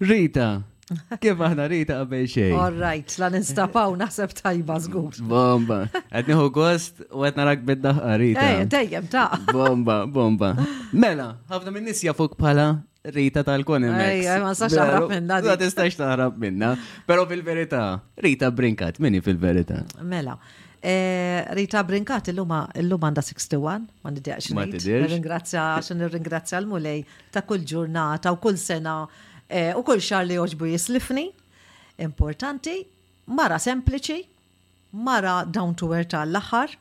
Rita, Kif aħna rita qabel xejn. All right, la ninstapaw naħseb tajba żgur. Bomba. Qed nieħu gost u qed narak bid-daħqa rita. Eh, dejjem ta'. Bomba, bomba. Mela, ħafna minn nies jafuk bħala Rita tal-Konimex. Ejja, ma sax taħrab minna. Ma tistax taħrab minna. Pero fil-verità, Rita Brinkat, minni fil-verità. Mela. Eh, Rita Brinkat illum għanda 61, ma nidjaqx. Ma tidirx. Ringrazzja, xan ringrazzja l-mulej ta' kull ġurnata u kull sena u kull xahar li jogħġbu jislifni, importanti, mara sempliċi, mara down to earth għall-aħħar,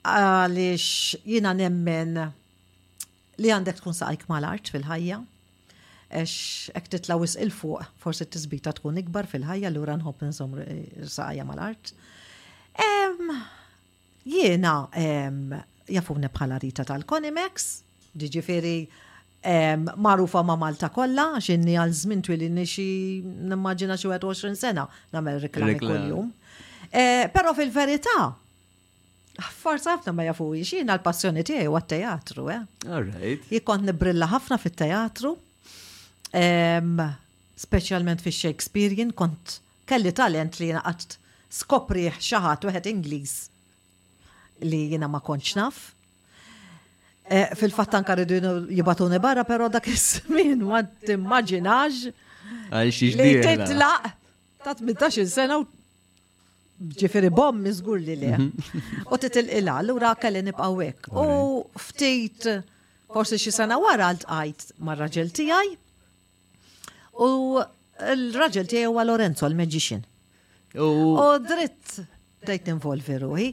għaliex jiena nemmen li għandek tkun saqajk mal-art fil-ħajja, għax hekk titla' wisq 'il fuq forsi t-tisbita tkun ikbar fil-ħajja allura nħobb inżomm saqajja mal-art. Jiena, jafuni bħala Rita tal-Konimex, jiġifieri magħrufa ma' Malta kollha għax ilni għal żmien twil, ilni xi nimmaġina xi 21 sena nagħmel reklami kuljum. Però fil-verità, forsi ħafna ma jafuhiex, jiena l-passjoni tiegħi huwa t-teatru. Jien kont nibbrilla ħafna fit-teatru, speċjalment fix-Shakespearean, kont Kelli talent li jiena qatt skoprih xi ħadd wieħed Ingliż li jiena ma kontx naf. Fil-fatt anka rridu jibatuni barra, però dak iż-żmien ma timmaġinax li titlaq ta' 18 sena u ġifiri bom miżgur li le. Mhm. U titilqila, l-ura kelli nibqaw hekk. U ftit forsi xi sena wara l-tqajt mar-raġel tiegħi U l-raġel tiegħi huwa Lorenzo l-magician. U dritt dejt involvi ruħi.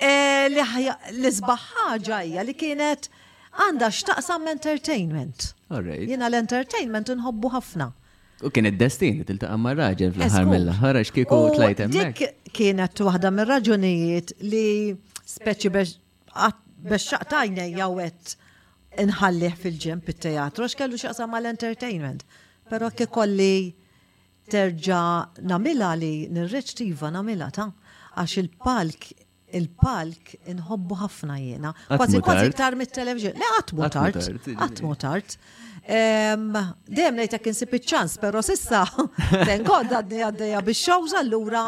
E, li sbaħ ħaġa hija li kienet għandha x'taqsam entertainment. Jiena l-entertainment nħobbu ħafna. U kien id-destin li tiltaqa' ma' raġel fl-aħħar mill-aħħar għax kieku tlajt hemmhekk. Dik kienet waħda mir-raġunijiet li speċi Qatt bexxaq tajnejja u għedt inħallih fil-ġenb it-teatru għax kellu x'jaqsam mal-entertainment. Però kikolli terġa' nagħmilha li nirreċt iva nagħmilha ta' għax il-palk il-palk inħobbu ħafna jiena. Kważi kważi iktar mit-television. Le qatt mu tard. Qatt mu tard. Dejjem ngħidlek insib iċ-ċans, però sissa tengoda għaddejja biex xawża allura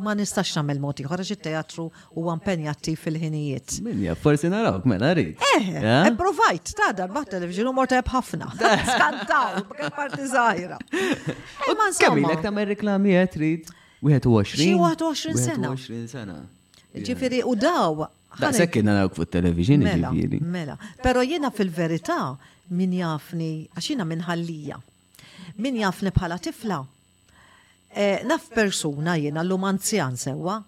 Ma nistax nagħmel mod ieħor għax it-teatru huwa impenjattiv fil-ħinijiet. Min jaf, forsi narawk mela rrid. Eh, eh? provajt, ta' darba television u morta ħafna. Skantaw, kien parti żgħira. Eh, ma nsomma. Kemmilek tagħmel reklami qed trid 21. Xi 21 sena. 21 sena. Ġifieri u daw. Daqshekk kien narawk fuq television mela, ġifieri. Mela, però jiena fil-verità min jafni għax jiena minħallija. Min jafni bħala tifla Eh, naf persuna jiena l-lum anzjan sewa,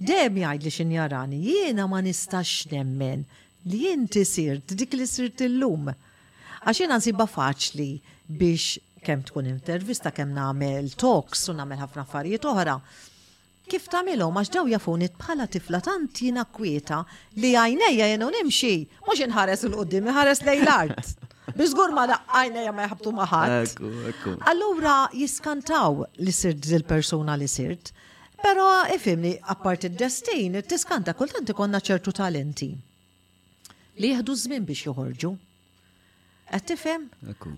dejjem jgħid li xinjarani, jiena ma nistax nemmen li jinti sirt dik li sirt illum. Għax jiena nsiba faċli biex kemm tkun intervista, kemm nagħmel talks u nagħmel ħafna affarijiet oħra. Kif tagħmilhom għax dawn jafuni bħala tifla tant jiena kwieta li għajnejja jenu nimxi mhux inħares 'l quddiem inħares lejn l-art. Biex żgur ma għajnejja ma jħabbtu ma' ħadd. Allura jiskantaw li sirt dil-persuna li sirt. Però ifhimni apparti d-destin tiskanta kultant ikollna ċertu talenti li jieħdu ż-żmien biex joħorġu. Qed tifhem?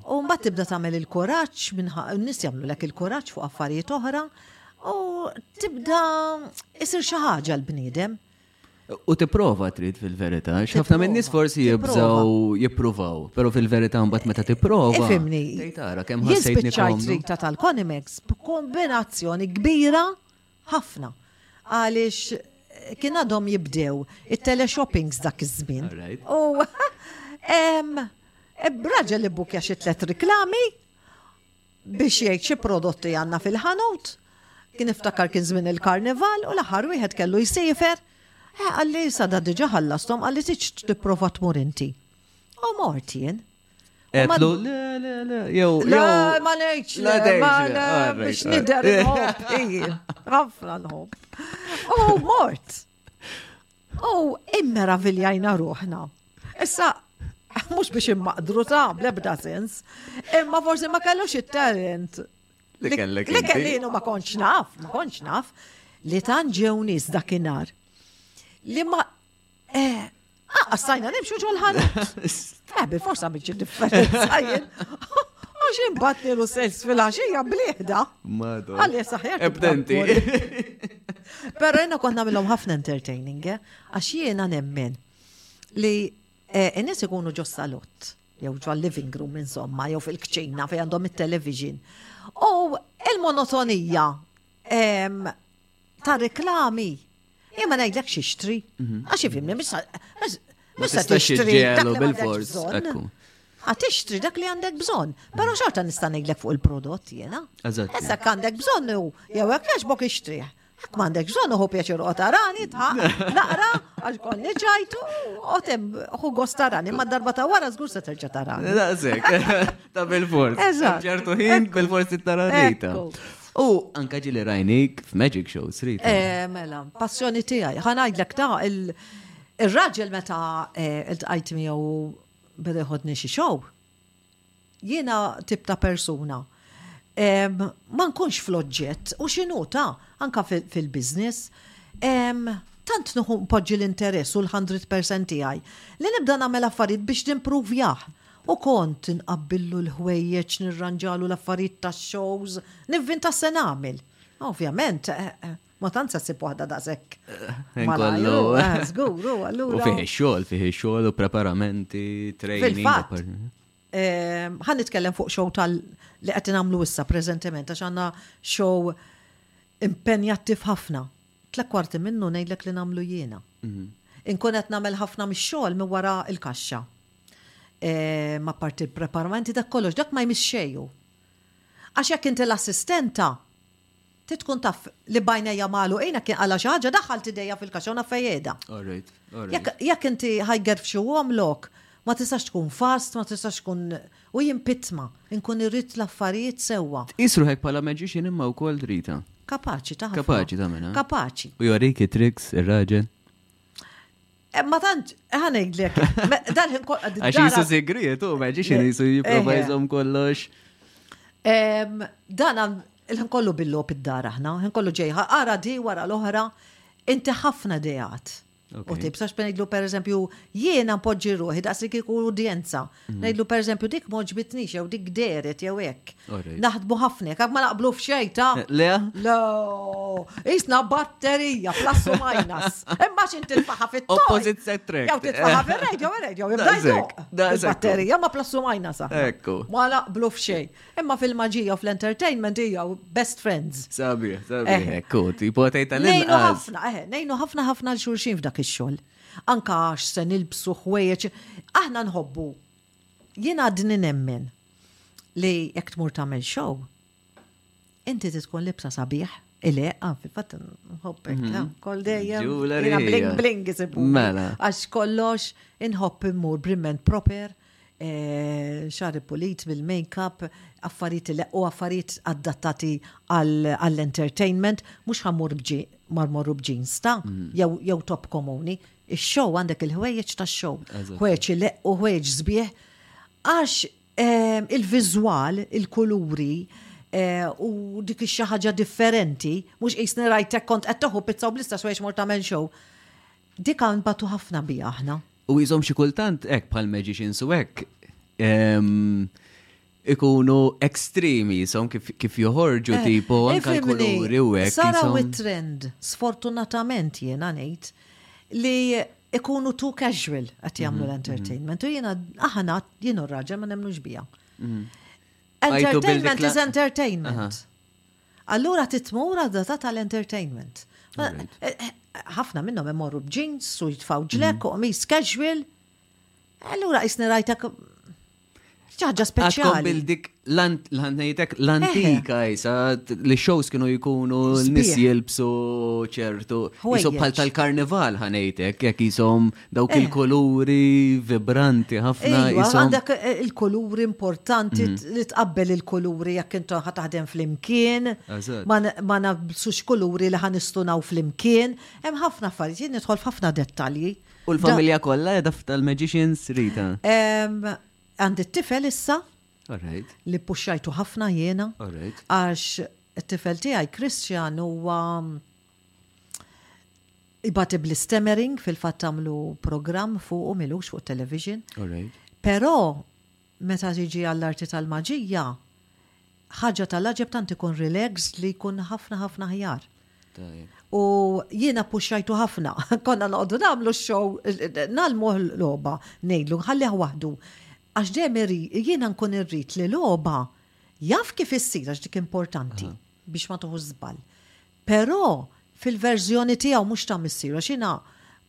U mbagħad tibda tagħmel il-kuraġġ minn nies jagħmlulek il-kuraġġ fuq affarijiet oħra u tibda isir xi ħaġa l-bniedem. U tipprova trid fil-verità, x'ħafna minn nies forsi jibżgħu jippruvaw, però fil-verità mbagħad meta tipprova. Fimni. Tara kemm ħassejtni. Jispiċċajt trid tal-Conimex b'kombinazzjoni kbira Ħafna. Għaliex kien għadhom jibdew it-teleshoppings dak iż-żmien. U raġel li bukja xi tlet reklami biex jgħid xi prodotti għandna fil-ħanut, kien iftakar kien żmien il-karnival u l-aħħar wieħed kellu jsifer. Eh, għalli sada diġa ħallastom għalli tiċ tipprova tmur inti. U mort jien. Etlu, le, le, le, jew. Le, ma nejċ, le, ma nejċ, biex nider nħob, ħafna nħob. U oh, mort. U oh, immera viljajna ruħna. Issa, mux biex immaqdru ta' lebda sens, imma forsi ma kellux it-talent. Li kellek. Li kellinu ma konċ naf, ma konċ naf, li tanġew nis dakinar. Li ma Eh, Aqqa stajna nimxu ġol ħanut. Eh, bi forsa biex differenza jien. Għax imbat nilu sels fil-għaxija bliħda. Madu. Għalli saħjar. Ebdenti. Pero jenna konna millom ħafna entertaining, eh? għax jiena nemmen li eh, n-nis ikunu ġo salott, jew ġo living room insomma, jew fil-kċina fej għandhom il-television. U il-monotonija ta' reklami. Jien ma ngħidlek xixtri. Mhm. Għax ifimni, mista. Mista tixtri dak li bil-fors. Għat tixtri dak li għandek bżonn. Però xorta nista' ngħidlek fuq il-prodott jiena. Eżatt. Issa għandek bżonn u jew hekk għax bok ixtrih. Hekk m'għandek bżonn uħu pjaċir u tarani naqra għax konni ġajtu għotem uħu gost tarani ma darba ta' wara żgur se terġa' tarani. Daqsek. Ta' bil-fors. Eżatt. Ġertu ħin bil-fors it-taranita. U anka ġili rajnik f'Magic Show, srit. Eh, mela, passjoni tijaj. ħanajdlek ta' il-raġel meta eh, il-tqajt miegħu beda jħodni xi show. Jiena tip ta' persuna. Ma nkunx fl-oġġett u xinu ta' anka fil-biznis. Tant nuħu poġġi l-interess u l-100% tiegħi li nibda nagħmel affarijiet biex nimpruvjah. U kont inqabbillu l-ħwejjeġ, nirranġalu l-affarijiet tax-shows, nivvinta se nagħmel. Ovvjament, ma tant se ssib waħda daqshekk. Malajru, żgur, u allura. U fih ix-xogħol, fih ix-xogħol u preparamenti, training. Fil-fatt, Ehm, ħan nitkellem fuq show tal li qed nagħmlu issa preżentement għax għandna show impenjattiv ħafna. Tliet kwarti minnu ngħidlek li nagħmlu jiena. Inkun qed nagħmel ħafna mix-xogħol minn wara l-kaxxa. Ehm, apparti l-preparamenti, dak kollox, dak ma jmiss xejn hu. Għax jekk inti l-assistenta, trid tkun taf li b'għajnejja magħluqin jekk jinqala' xi ħaġa daħħalt idejha fil-kaxxa u naf fejn qiegħda. All right, all right. Jekk inti ħajgerfxuhomlok, ma tistax tkun fast, ma tistax tkun U jien pitma, inkun irrid l-affarijiet sewwa. Tqis ruħek bħala magician imma wkoll tridha. Kapaċi ta' ħafna. Kapaċi ta' minn, ha? Kapaċi. U jorik it-tricks ir-raġel? Eh, ma tantx, eh, ħa ngħidlek. Me- Dal-ħin kol qed Għax jisu sigriet, u magician Le- jisu jipprova eħe. jżomm kollox. Em, Dan għal- il-ħin kollu billob id-dar aħna, ħin kollu ġejħa, ara di wara l-oħra, inti ħafna dejat. U tip, sax ngħidlu per eżempju, jiena npoġġi ruħi daqs li kieku udjenza. Mhm. Ngħidlu per eżempju dik moġbitni jew dik deret jew hekk. Naħdmu ħafna, għak ma naqblu f'xejta. Eh, le? Le, isna batterija, plus u minus. Imma xin tilfaħa fit top Opposite set track. Jew tilfaħa fil-radio, radio, batterija ma plus u minus. Ekku. Ma naqblu f'xej. Imma fil-maġija u fl-entertainment hija best friends. Sabiħ, sabiħ, ekku, eh. tipo tgħid tal Nejnu ħafna, eh, nejnu ħafna ħafna l xulxin f'dak ix-xogħol. Anka għax se nilbsu ħwejjeġ, aħna nħobbu. Jien għadni nemmen li jekk tmur tagħmel show, inti tkun libsa sabiħ, Ile, ah, fil-fat, nħobbek, mhm. kol dejjem. Jena bling bling jisibu. Mela. Għax kollox, nħobb immur briment proper, xagħar ipulit bil-makeup, affarijiet li leqqu, affarijiet adattati għall-entertainment, mhux ħammur bġi mar morru b'ġins ta' mm. jew top komuni. Ix-show għandek il-ħwejjeġ tax-show, ħwejjeġ li leqqu, ħwejjeġ sbieħ. Għax ehm, il-viżwal, il-kuluri, eh, u dik xi ħaġa differenti, mhux qisni rajtek kont qed toħu pizza u blista xwejx mort tagħmel show. Dik għandbatu ħafna bija aħna. U jisom xi kultant hekk bħal magicians u hekk ikunu ekstremi jisom kif joħorġu eh, tipo eh, anka l-kuluri u hekk. Saraw it-trend, sfortunatament jiena ngħid li ikunu too casual qed jagħmlu mhm, l-entertainment mhm. u jiena aħna jienu r-raġel ma nemnux bija. Mhm. Entertainment is entertainment. Allura trid tmur għad-data tal-entertainment. Ħafna minnhom imorru b'ġins u jitfgħu ġlek u qmis casual. Allura qisni rajtek ċaġa speċjali. Bildik l-ħannejtek l-antika jisa li shows kienu jkunu l-nis jilbsu ċertu. Jisu bħal tal-karnival ħanejtek, jek jisom Dawk il-kuluri vibranti ħafna. Iva, għandek eh, il-kuluri importanti mm. li tqabbel il-kuluri jekk intom ħa taħdem fl-imkien. Ma nabsux kuluri li ħanistunaw fl-imkien. Hemm ħafna affarijiet, jien nidħol f'ħafna dettalji. U l-familja kollha edha tal-Magicians Rita. Għandi t-tifel issa. Li puxxajtu ħafna jiena. Għax it-tifel tiegħi Christian huwa Imbagħad ibli stammering fil-fatt għamlu programm fuqu milux fuq television. Però meta tiġi għall-arti tal-maġija, ħaġa tal-aġeb tant ikun relaxed li jkun ħafna ħafna ħjar. U jiena puxxajtu ħafna, konna noqogħdu nagħmlu x-show, nagħlmuh l-logħba, ngħidlu nħallih waħdu. Għax dejjem jiena nkun irrid li logħba jaf kif issir għax dik importanti biex ma tuħux żball. Però fil-verżjoni tiegħu mhux ta' missieru għax jiena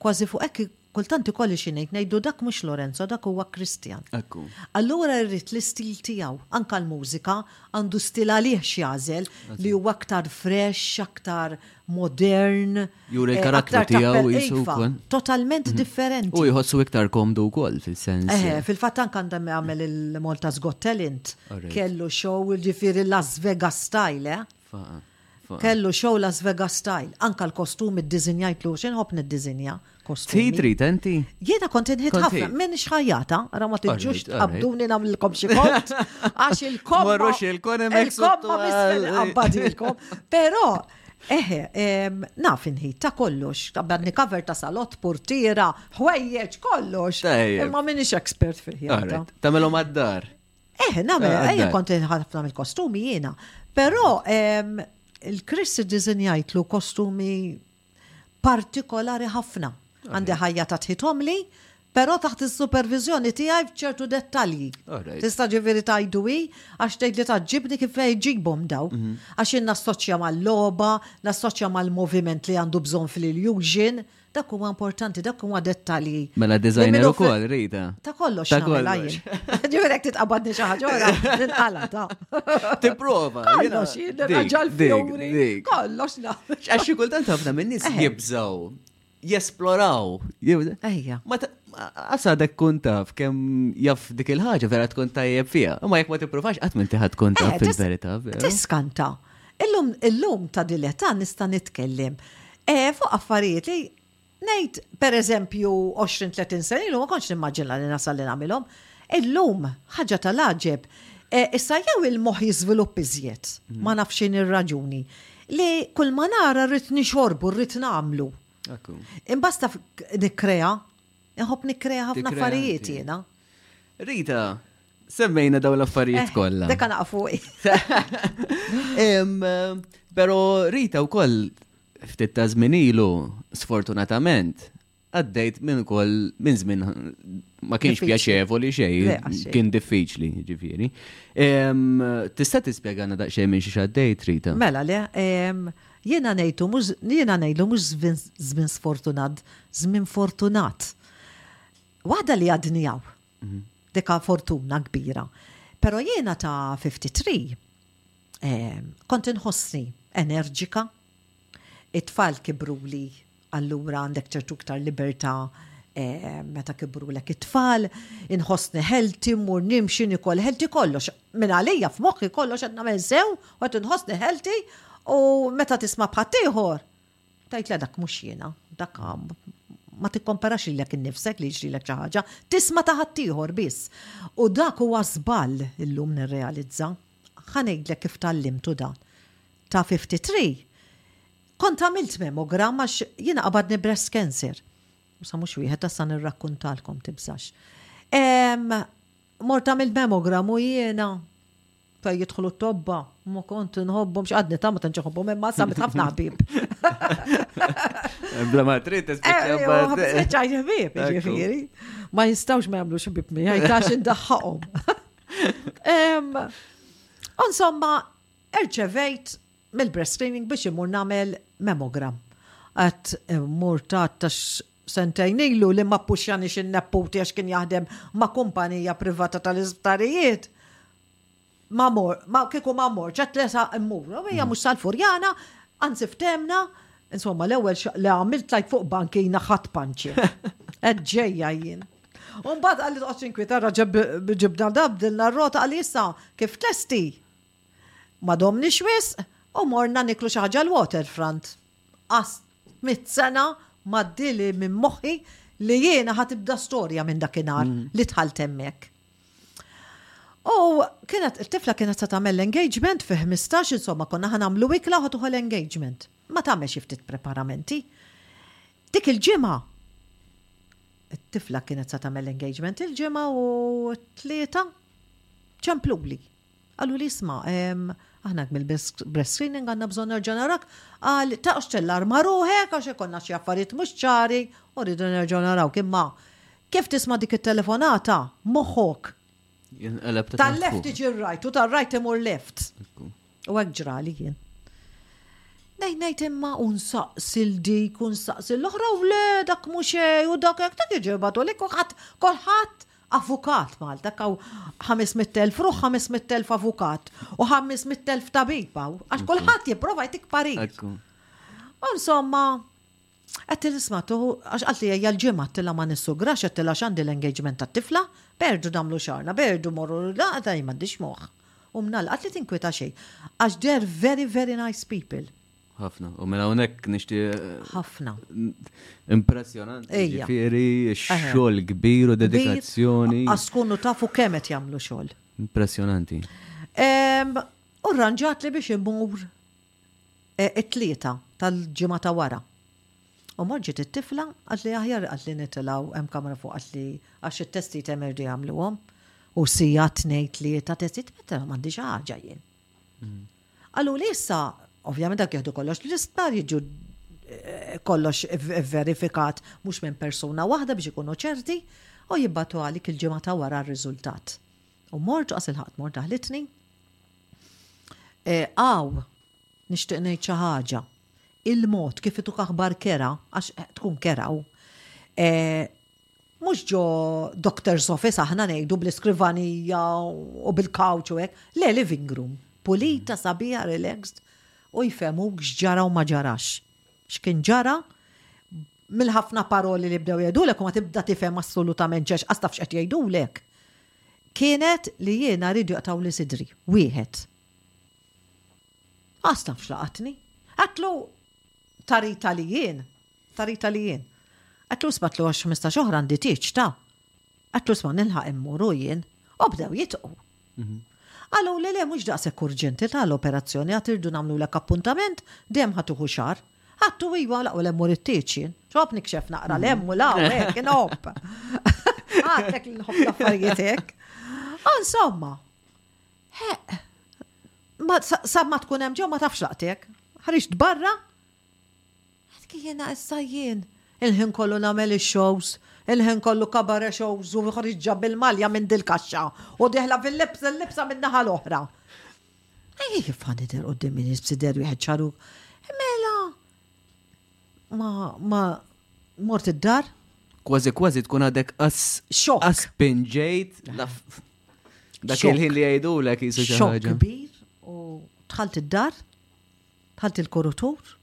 kważi fuq hekk kultant ikolli xi ngħid, ngħidu dak mhux Lorenzo dak huwa Christian. Ekku. Allura rrid l-istil tiegħu, anke l-mużika, għandu stil għalih x'jagħżel li huwa aktar fresh, aktar modern. Juri l-karattru tiegħu qisu wkoll. Totalment differenti. U jħossu iktar komdu wkoll fil-sens. Eħe, fil-fatt anke għandha jagħmel il-Malta's Got Talent kellu show jiġifieri Las Vegas style, eh? Kellu show Las Vegas style, anka l-kostum iddiżinjajtlu, xi nħobb niddiżinja kostumi. Ti trid enti? Jiena kont inħid ħafna, minn xħajjata, ra ma tiġux tqabduni nagħmlilkom xi kont, għax il-kom. Marrux il-kon hemm il-kom ma misfel qabbadilkom. Però Eħe, naf inħid ta' kollox, ta' badni cover ta' salot, portiera, ħwejjeġ, kollox. Imma minix expert fil-ħjata. Tamelom għaddar. Eh, namel, eh, ejja kont ħafna mill-kostumi jiena. Però ehm, il-Kristi dizinjajtlu kostumi partikolari ħafna. Għandi ħajja ta' tħitom li, pero taħt il-supervizjoni tijaj bċertu dettalji. Tista ġiviri tajdu i, għax tgħid li taġġibni kif ġibom daw. Mhm. Għax jien nassoċja mal-loba, nassoċja mal-moviment li għandu bżon fil-illusion, Dak huwa importanti, dak huwa dettalji. Mela designer ukoll, Rita. Ta' kollox ta' kollox. Ġifier hekk titqabadni xi ħaġa ora ninqala ta'. Tipprova. Kollox jinqaġġal fjuri. Kollox nagħmel. Għax xi kultant ħafna minn nies eh. jibżgħu jesploraw. Ejja. Għasa dak kun taf kem jaf dik il-ħagġa vera tkun tajjeb fija. Ma jek ma tipprovax qatt minn tiħad tkun taf eh, fil-verita. Tiskanta. Illum illum ta' din l-età nista' nitkellem fuq affarijiet li ngħid pereżempju 20-30 sena ilu ma kontx nimmaġina li nasal li nagħmilhom. Illum, ħaġa ta' l-għaġeb. Issa jew il-moħħ jiżvilupp iżjed, ma nafx x'inhi r-raġuni, li kull ma nara rrid nixorbu, rrid nagħmlu. Imbasta nikkrea, inħobb nikkrea ħafna affarijiet jiena. Rita, Semmejna daw l-affarijiet eh, kollha. Deka naqfu. Pero Rita wkoll ftit ta' żmien ilu, sfortunatament, għaddejt minn kol minn żmien ma kienx pjaċevoli xej, kien diffiċli ġifieri. Tista' tispjegana daqsxejn minn xi għaddejt Rita? Mela le, jiena ngħidu mhux jiena ngħidu mhux żmien sfortunat, żmien fortunat. Waħda li għadnijaw. Dika fortuna kbira. Pero jiena ta' 53 kont inħossni enerġika, it-tfal kibruli allura għandek ċertu iktar liberta' meta kibrulek it-tfal, inħossni healthy, mmur nimxi, nikol healthy, kollox. Minn għalija f'moħħi kollox qed nagħmel sew u qed inħossni healthy u meta tisma' b'ħaddieħor Tgħid le dak mhux jiena, dak ma tikkomparax lilek innifsek li jiġrilek xi ħaġa, tisma' ta' ħaddieħor biss. U dak huwa żball, illum nirrealizza. Ħa ngħidlek kif tgħallimtu dan. Ta' 53, kont għamilt memogram għax jiena qabadni breast cancer. U sa mhux wieħed għax sa nirrakkuntalkom tibżax. Mort għamilt memogram u jiena Fejn jidħlu t-tobba, ma kont nħobbhom x'għadni ta' ma tantx nħobbhom imma samit ħafna ħbib. Bla ma trid tispiċċa ħbib, ġifieri. Ma jistgħux ma jagħmlux ħbib miegħi għax indaħħaqhom. Insomma, erċevejt mill-breast screening biex imur nagħmel memogram. Għat mur ta' sentejn ilu li ma ppuxxjanix in-nepputi għax kien jaħdem ma' kumpanija privata tal-isptarijiet, ma mor, ma kieku ma mor, ċat lesa immur, u hija mhux sal-furjana, anzi ftemna, insomma l-ewwel li għamilt tajt fuq bankina ħadd panċi. Qed ġejja jien. U mbagħad qalli toqgħodx inkwita raġeb ġibna dabdilna r-rota għal issa kif tlesti. Ma domni xwis u morna niklu xi ħaġa l-waterfront. Qas tmitt sena m'għaddieli minn moħħi li jiena ħa tibda storja minn dakinhar li dħalt hemmhekk. U kienet it-tifla kienet se tagħmel l-engagement fi ħmistax insomma konna ħa nagħmlu ikla u ħa l-engagement. Ma tagħmel xi ftit preparamenti. Dik il-ġimgħa it-tifla kienet se tagħmel l-engagement il-ġimgħa u t-tlieta ċempluli. Qaluli isma', aħna gmil breast screening għandna bżonn nerġa' narak, qal taqgħodx tallarma ruħek għax ikollna xi affarijiet mhux ċari u rridu nerġgħu narawk imma kif tisma' dik it-telefonata moħħok jinqeleb ta' tal-left iġi r-right u tar-right imur left. U hekk ġrali jien. Nejt nejt imma un saqsil dik, un saqsil l-oħra u le dak muxej u dak hekk dak iġibatu li kuħat kolħat Avukat Malta, hekk hawn ħames mitt elf ruħ, ħames mitt elf avukat u ħames mitt elf tabib hawn, għax kulħadd jipprova jtik parir. Ekku. U insomma, qed nisma' tu, għax qaltli hija l-ġimgħa għattilha ma nissugrax, għattilha x'għandi l-engagement tat-tifla, berdu nagħmlu xagħarna, berdu morru, la għadha hi m'għandix moħħ. U mnalla, qaltli tinkwita xejn, għax they're very, very nice people. Ħafna. U mela hawnhekk nixtieq. Ħafna. Impressjonanti. Ejja. Jiġifieri xogħol kbir u dedikazzjoni. Għaskunu tafu kemm qed jagħmlu xogħol. Impressjonanti. U rranġat li biex imur e, it-tlieta tal-ġimgħa ta' wara. U morġiet it-tifla għad li aħjar għad li nitilaw hemm kamra fuq għad li għax it-testi temerdi għamluhom. U sija tnejn tlieta testi tmetta m'għandix ħaġa jien. Qaluli issa, ovvjament dak jieħdu kollox l-isptar jiġu eh, kollox verifikat mhux minn persuna waħda biex ikunu ċerti u jibbatu għalik il-ġimgħa ta' wara r-riżultat. U mort qas il-ħadd mort daħlitni. Eh, aw, nixtieq ngħid xi ħaġa. Il-mod kif ituk aħbar kera għax tkun keraw. Eh, mhux ġo doctor's office aħna ngħidu bl-iskrivanija u bil-kawċ u hekk, le living room, pulita sabiħa relaxed u jfemuk x'ġara u ma ġarax. X'kien ġara mill-ħafna paroli li bdew jgħidulek u ma tibda tifhem assolutament ġex qas tafx qed jgħidulek. Kienet li jiena rridu jaqtaw li sidri, wieħed. Qas tafx laqatni. Għatlu tarita li jien, Ta' Rita li jien. Għedtlu isma' tlu għax ħmistax oħra għandi tieġ ta'. Għedtlu isma' nilħaq immur u jien. U bdew jitqu. Qalu li le mhux daqshekk urġenti ta' l-operazzjoni għad irdu nagħmlulek appuntament dejjem ħa tieħu xahar. Għedtu iva la u le mmur it-tieġ jien. X'ħobb nikxef naqra l hemm u l hawn hekk inħobb. Għadtek li nħobb l-affarijiet hekk. U insomma. Sa ma tkun hemm ġew ma tafx laqtiek. Ħriġt barra Għad jiena issa jien! Il-ħin kollu nagħmel ix-shows! Il-ħin kollu cabaret shows u ħriġġa bil-malja minn dil-kaxxa u dieħla fil-libsa min-naħa l-oħra! Ejja kif ħa nidher quddiem min jsider wieħed xarruk! Mela! Ma, ma, mort id-dar? Kważi kważi tkun għadek qass. Xokk! Qass pinġejt. Dak il-ħin li jgħidulek jisu xi ħaġa. Xokk kbir u dħalt id-dar. Dħalt il-kurutur,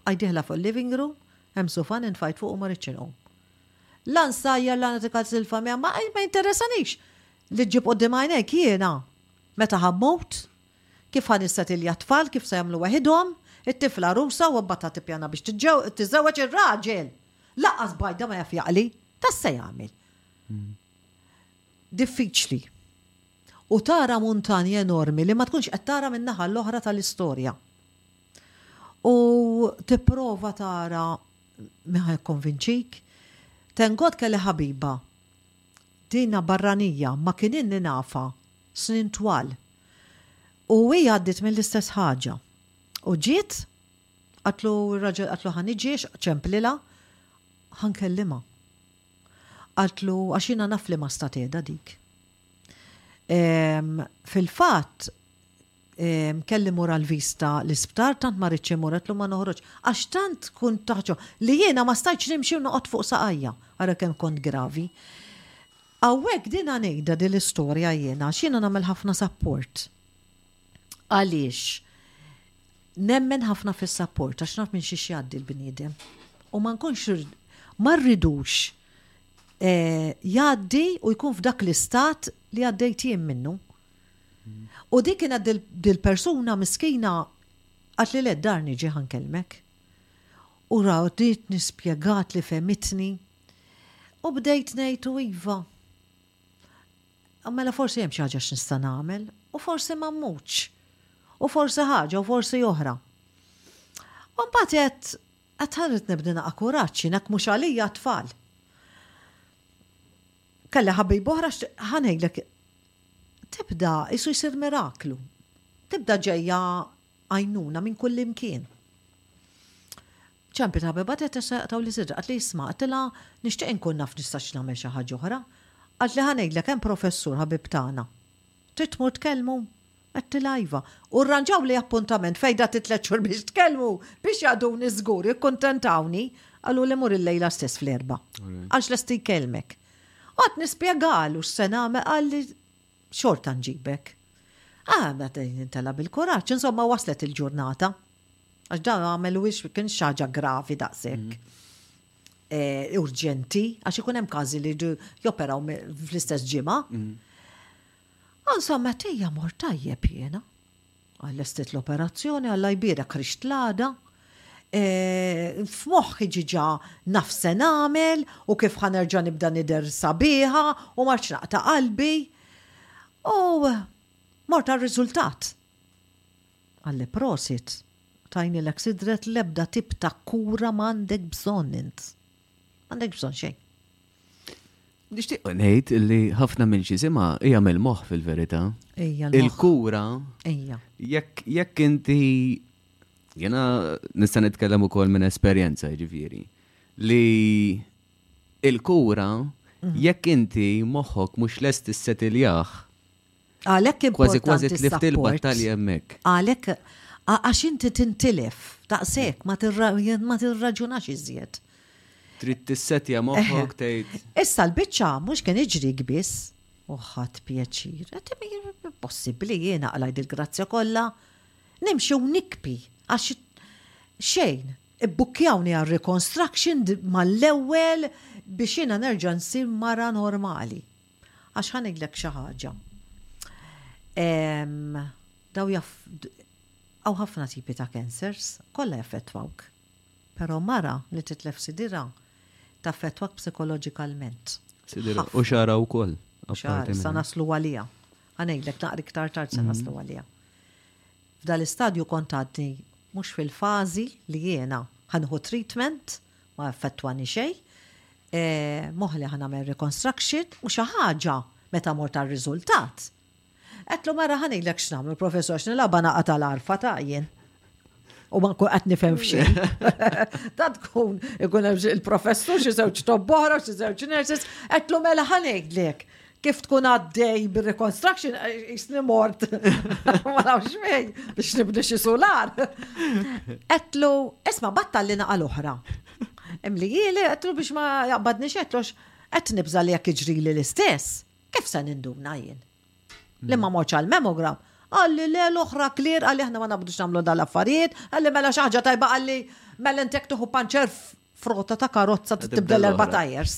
bqajt dieħla fuq il-living room, hemm sufan intfajt fuqu ma ridtx inqum. La nsajjar la nagħti kals lil familja, ma jinteressanix li ġġib quddiem għajnejk jiena meta ħa mmut, kif ħa nissetilja t-tfal, kif se jagħmlu weħidhom, it-tifla għarusa u mbagħad ħa tippjana biex tiżżewweġ ir-raġel! Lanqas bajda ma jaf jaqli! Ta' x'se jagħmel? Diffiċli. u tara muntanji enormi li ma tkunx qed tara min-naħa l-oħra tal-istorja. U tipprova tara min ħa jikkonvinċik. Thank God kelli ħabiba. Dina barranija, ma kien inni nafha snin twal. U hi għaddiet mill-istess ħaġa. U ġiet, qatlu r-raġel qatlu ħa niġi għax ċemplilha, ħa nkellimha. Qaltlu għax jiena naf li ma sta tgħidha dik. Fil-fatt, kelli mur għal vista l-isptar, tant ma rridx imur qed ma noħroġ. Għax tant kun taħġo li jiena ma stajtx nimxi u noqgħod fuq saqajja, ara kemm kont gravi. Hawnhekk din ngħidha din l-istorja jiena għax jiena nagħmel ħafna sapport. Għaliex? Nemmen ħafna fis-sapport għax naf minn xiex jgħaddi l-bniedem. U ma nkunx ma rridux jgħaddi u jkun f'dak l-istat li għaddejt jien minnu. U dik kienet dil-persuna miskina għat li led dar niġi ħankellmek. U rawdit nispjegat li femitni. U bdejt ngħid u iva. Mela forsi hemm xi ħaġa x'nista' nagħmel u forsi ma mmuċ. U forsi ħaġa u forsi oħra. U mbagħad Qatt ma ridtni b'dinaqha kuraġġ jien hekk mhux għalija t-tfal. Kelli ħabib oħra ħa ngħidlek tibda qisu jsir miraklu. Tibda ġejja għajnuna minn kullimkien. Ċempet ħabiba tgħid issa jaqtaw li sidra qed li jisma' qtilha nixtieq inkun naf nistax nagħmel xi ħaġa oħra. Qalt li ħa ngħidlek hemm professur ħabib tagħna. Trid tmur tkellmu? Għedtilha iva, u rranġawli appuntament fejn għad it-tliet xhur biex tkellmu, biex jagħduni żgur, jikkuntentawni. Qaluli mur il-lejla stess fl-Erbgħa. Għax lest jkellmek. Qgħadt nispjegalu x'se nagħmel qalli, Xorta nġibek. Ah, meta jintela' bil-kuraġġ, insomma waslet il-ġurnata. Għax dan għamel wiex kien xi ħaġa gravi daqshekk. Urġenti, għax ikun hemm każi li jridu joperaw fl-istess ġimgħa. Ansamet ejja mor tajjeb jiena. Allestit l-operazzjoni, Alla jbierek rixt l-għada. F'moħħi ġiġa naf se nagħmel u kif ħa nerġa' nibda nidher sabiħa u ma rridx naqta' qalbi. U mort għar-riżultat. Qalli prosit, tajnilek sidret l-ebda tip ta' kura m'għandek bżonn int. M'għandekx bżonn xejn. Nixtieq ngħid li ħafna minn xi sima hija mill-moħħ fil-verità. Il-kura. Jekk jekk inti jiena nista' nitkellem ukoll minn esperjenza jiġifieri li il-kura mhm. jekk inti moħħok mhux lest issetiljaħ Għalhekk importanti Kważi kważi tlift il-battalji hemmhekk. Għalhekk għax inti tintilef, daqshekk ma tirraġunax iżjed. Trid tissetja moħħok tgħid. Issa l-biċċa mhux kien iġri biss u ħadd pjaċir. Qed possibbli jiena qlaj il-grazzja kollha. Nimxi u nikpi għax xejn. Ibbukkjawni għal reconstruction mal-ewwel biex jiena nerġa' nsir mara normali. Għax ħa ngħidlek xi ħaġa. Daw jaff għaw ħafna tipi ta' cancers, kollha jaffettwawk. Però mara li titlef sidira taffettwak psikoloġikalment. Sidira u xara wkoll. Xara, sa naslu għalija. Għanejlek naqri ktar tard sa mm. naslu għalija. F'dal istadju kont għadni mhux fil-fażi li jiena ħanħu treatment ma effettwani xejn, Moħli ħa nagħmel reconstruction u xi ħaġa meta mort għar-riżultat. Għedtlu mara ħa ngħidlek x'nagħmlu professor x'nilgħabha naqgħa tal-arfa ta' jien. U ma nkun qed nifhem f'xejn. Ta' tkun ikun hemm il-professur xi żewġ tobboħra xi żewġ nurses, għedtlu mela ħa ngħidlek kif tkun għaddej bil-reconstruction, jisni eh, mort, ma nafx fej, biex nibni xi solar. Etlu, isma battalli naqa l-oħra. Imli jili, etlu biex ma jaqbadni xetlux, et nibza li jek iġri li l-istess, kif se ninduna jien? Li ma morċa l memogram għalli le l-oħra klir, għalli ħna ma nabdux namlu dal-affarijiet, għalli mela xaħġa tajba għalli mela ntek tuħu panċer frotta ta' karozza tibdel erba' tajers.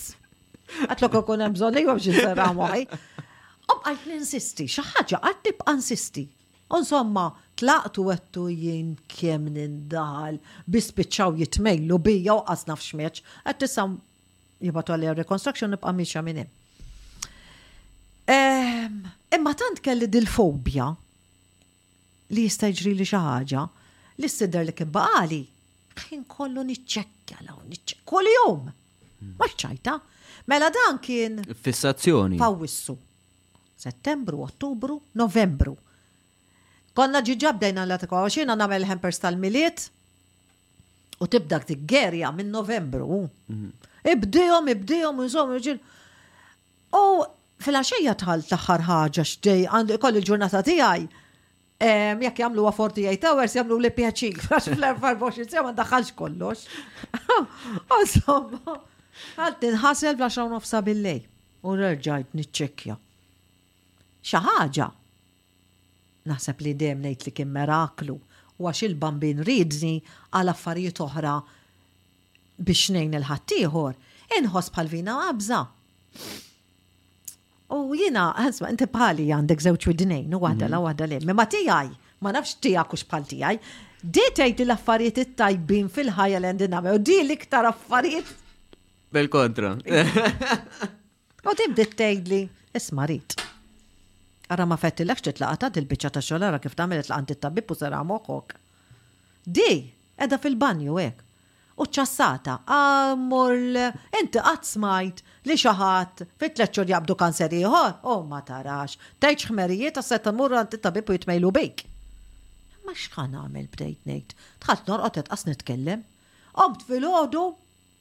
Għatlok ikun hemm bżonn jgħom xi serra moħi. U bqajt ninsisti, xi ħaġa qatt tibqa' insisti. Insomma, tlaqtu għettu jien kem nindal, bispiċċaw jitmejlu bija u qasna f'xmeċ, għet tissa jibatu għalli reconstruction nibqa miċa minn hemm. Ehm, imma tant kelli dil-fobja li jista' jiġrili xi ħaġa, li s-sidra li kien baqali, ħin kollu niċċekkja law niċċekkja. Kuljum! Ma ċċajta. Mela dan kien. Fissazzjoni. Pawissu. Settembru, Ottubru, Novembru. Konna ġiġa bdejna l-atikwa, xina namel hampers tal-miliet, u tibdak dik gerja minn Novembru. Mhm. Ibdijom, ibdijom, użom, uġil. U fil-għaxija tħalt l-aħħar ħaġa x'dej għandu jkolli l-ġurnata tiegħi. Jekk jagħmlu 48 hours jagħmlu li pjaċir, għax fl-24 sija ma daħħalx kollox. Insomma, għalt inħasel bl-10 nofsa bil-lej u rġajt niċċekkja. Xi ħaġa Naħseb li dejjem ngħid li kien meraklu u għax il-Bambin riedni għal affarijiet oħra biex ngħin lil ħaddieħor, inħoss bħal vina qabża. U jiena, ħasba, inti bħali għandek żewġ widnejn u waħda la mhm. waħda li, ma tiegħi, ma nafx tiegħek hux bħal tiegħi. Di tgħid li l-affarijiet it-tajbin fil-ħajja l-endiname u di l-iktar affarijiet. Bil-kontra. U din bdiet tgħidli, Isma' Reed. Ara ma fettilekx titlaqa' ta' dil-biċċa ta' xogħol ara kif tagħmel qed tlaq' għand it-tabib u serraħ moħħok. Di, qiegħda fil-banju hekk. U ċċassata, ammur le, inti qatt smajt li xi ħadd fi tliet xhur jaqbdu kanser ieħor? O ma tarax, tgħidx ħmerijiet għax seta' mmur għand it-tabib u jitmejlu bik. Imma x'ħa nagħmel bdejt ngħid. Dħalt norqod qed qas nitkellem. Qomt filgħodu.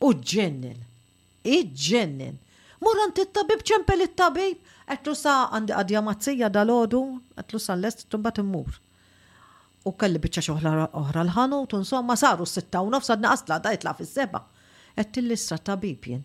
U ġġennen. Iġġennen. Mur għand it-tabib, ċempel it-tabib, għedtlu sa għandi qadja mazzija dalgħodu, għedtlu sa lest imbagħad immur. U kelli biċċa xogħol oħra l-ħanut u insomma saru s-sitta u nofs għadni qas tlaqda jitlaq fis-seba'. Għedtilli issa tabib jien.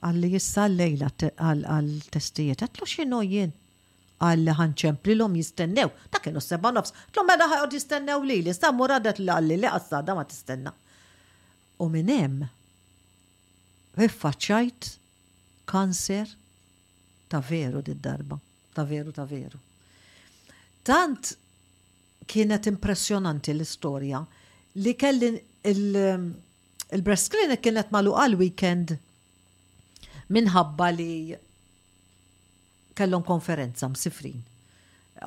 Qalli issa llejla għall-testijiet. Għedtlu x'inhu jien? Qalli ħa nċemplilhom jistennew. Dak kienu s-sebgħa nofs. Għedtlu mela ħa jqgħodu jistennew lili. Sa Murad għedtlu qalli le għas-sagħda ma tistenna. U minn hemm iffaċċajt kanser ta' veru did-darba. Ta' veru ta' veru. Tant kienet impressjonanti l-istorja li kelli l Il-breast clinic kienet magħluqa l-weekend minħabba li kellhom konferenza msifrin.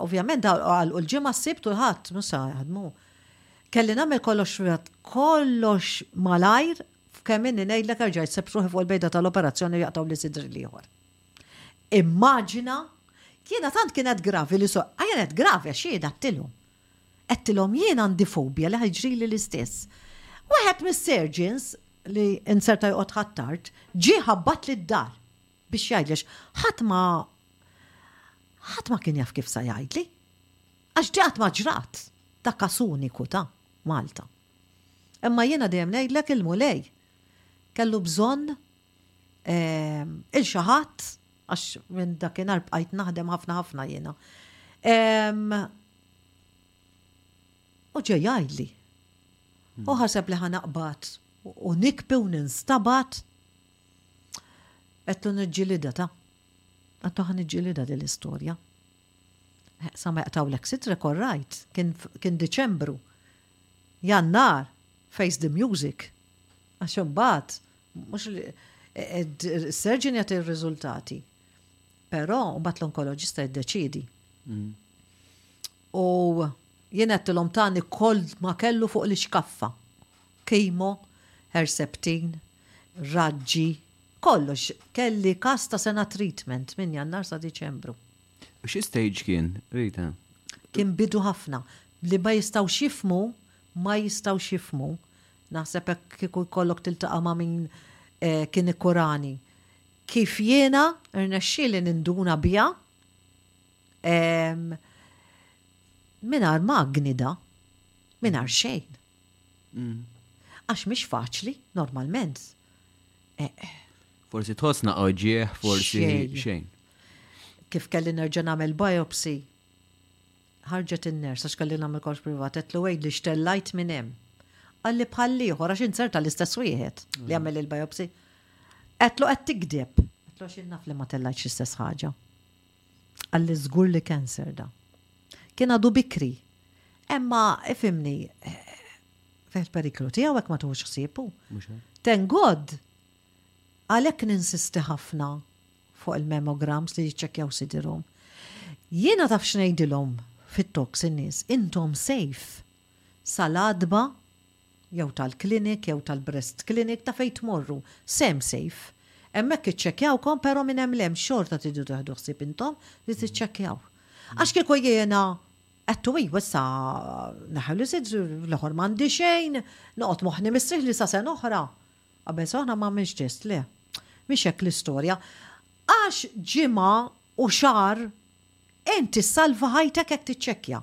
Ovvjament għalqu l-ġimgħa s-sibt u l-ħadd mhux sa jaħdmu. Kelli nagħmel kollox kollox malajr f'kemm inni ngħidlek erġajt sebt ruħi fuq il-bejda tal-operazzjoni jaqtaw li sidri l-ieħor. Immaġina jiena tant kienet gravi li so, kienet gravi għax jiena għattilhom. Għedtilhom jien għandi fobja li ħa jġrili l-istess. Wieħed mis-surgeons, li inzerta joqgħod Ħ'Attard, ġie ħabbatli d-dar biex jgħidli għax ħadd ma ħadd ma kien jaf kif sa jgħidli. Għax di qatt ma ġrat. Dak każ uniku ta' Malta. Imma jiena dejjem ngħidlek il-Mulej kellu bżonn il xi ħadd għax minn dakinhar bqajt naħdem ħafna ħafna jiena. U ġej jgħidli. U ħaseb li ħanaqbad u nikbi u ninstabat. Għettu nġilida ta' għattu ħan ġilida din l-istorja. Sa ma jaqtaw l-exit rekorrajt, kien Deċembru. Jannar, face the music. Għax bat, Mhux li surgeon jagħti r-riżultati. Però mbagħad l-onkoloġista jiddeċidi. Mm. U jien għedtilhom tani koll ma kellu fuq l-iċkaffa. Kimo, Herceptin, raġġi, kollox kelli kas ta' sena treatment minn jannar sa' Diċembru. U xi stage kien, Rita? Kien bidu ħafna li ma jistaw xifmu, ma jistaw xifmu Naħseb hekk kieku jkollok tiltaqa' ma' min kien ikkurani. Kif jiena rnexxieli ninduna biha mingħajr ma aggnida, mingħajr xejn. Għax mhix faċli, normalment. Forsi tħossna oġieħ, forsi xejn. Kif kelli nerġa' nagħmel biopsy, Ħarġet in-nurse għax kelli nagħmel kollox privat, għedtlu għidli x'tellajt minn hemm. Qalli bħall-ieħor għax insert għall-istess wieħed li għamel il-biopsy. Għedtlu qed tigdeb. Għedtlu għax jien naf li ma tellajtx l-istess ħaġa. Qalli żgur li cancer da. Kien għadu bikri. Imma ifimni fil periklu tiegħu hekk ma tuħux ħsiebu. Ten God għalhekk ninsisti ħafna fuq il-mammograms li jiċċekkjaw sidirhom. Jiena taf x'ngħidilhom fit-talks in-nies, intom safe sal-għadba jew tal-klinik jew tal-breast clinic ta' fejn tmorru, sem safe. Hemmhekk iċċekkjawkom però minn hemm l xorta tridu teħdu ħsieb intom li tiċċekkjaw. Għax kieku jiena għattu iva issa naħlu sidru l-oħor m'għandi xejn, noqgħod moħħni mistrieħ li sa sen oħra. Qabeż aħna ma għamilx ġest, le. Mhix hekk l-istorja. Għax ġimgħa u xahar int tissalva ħajtek jekk tiċċekkja.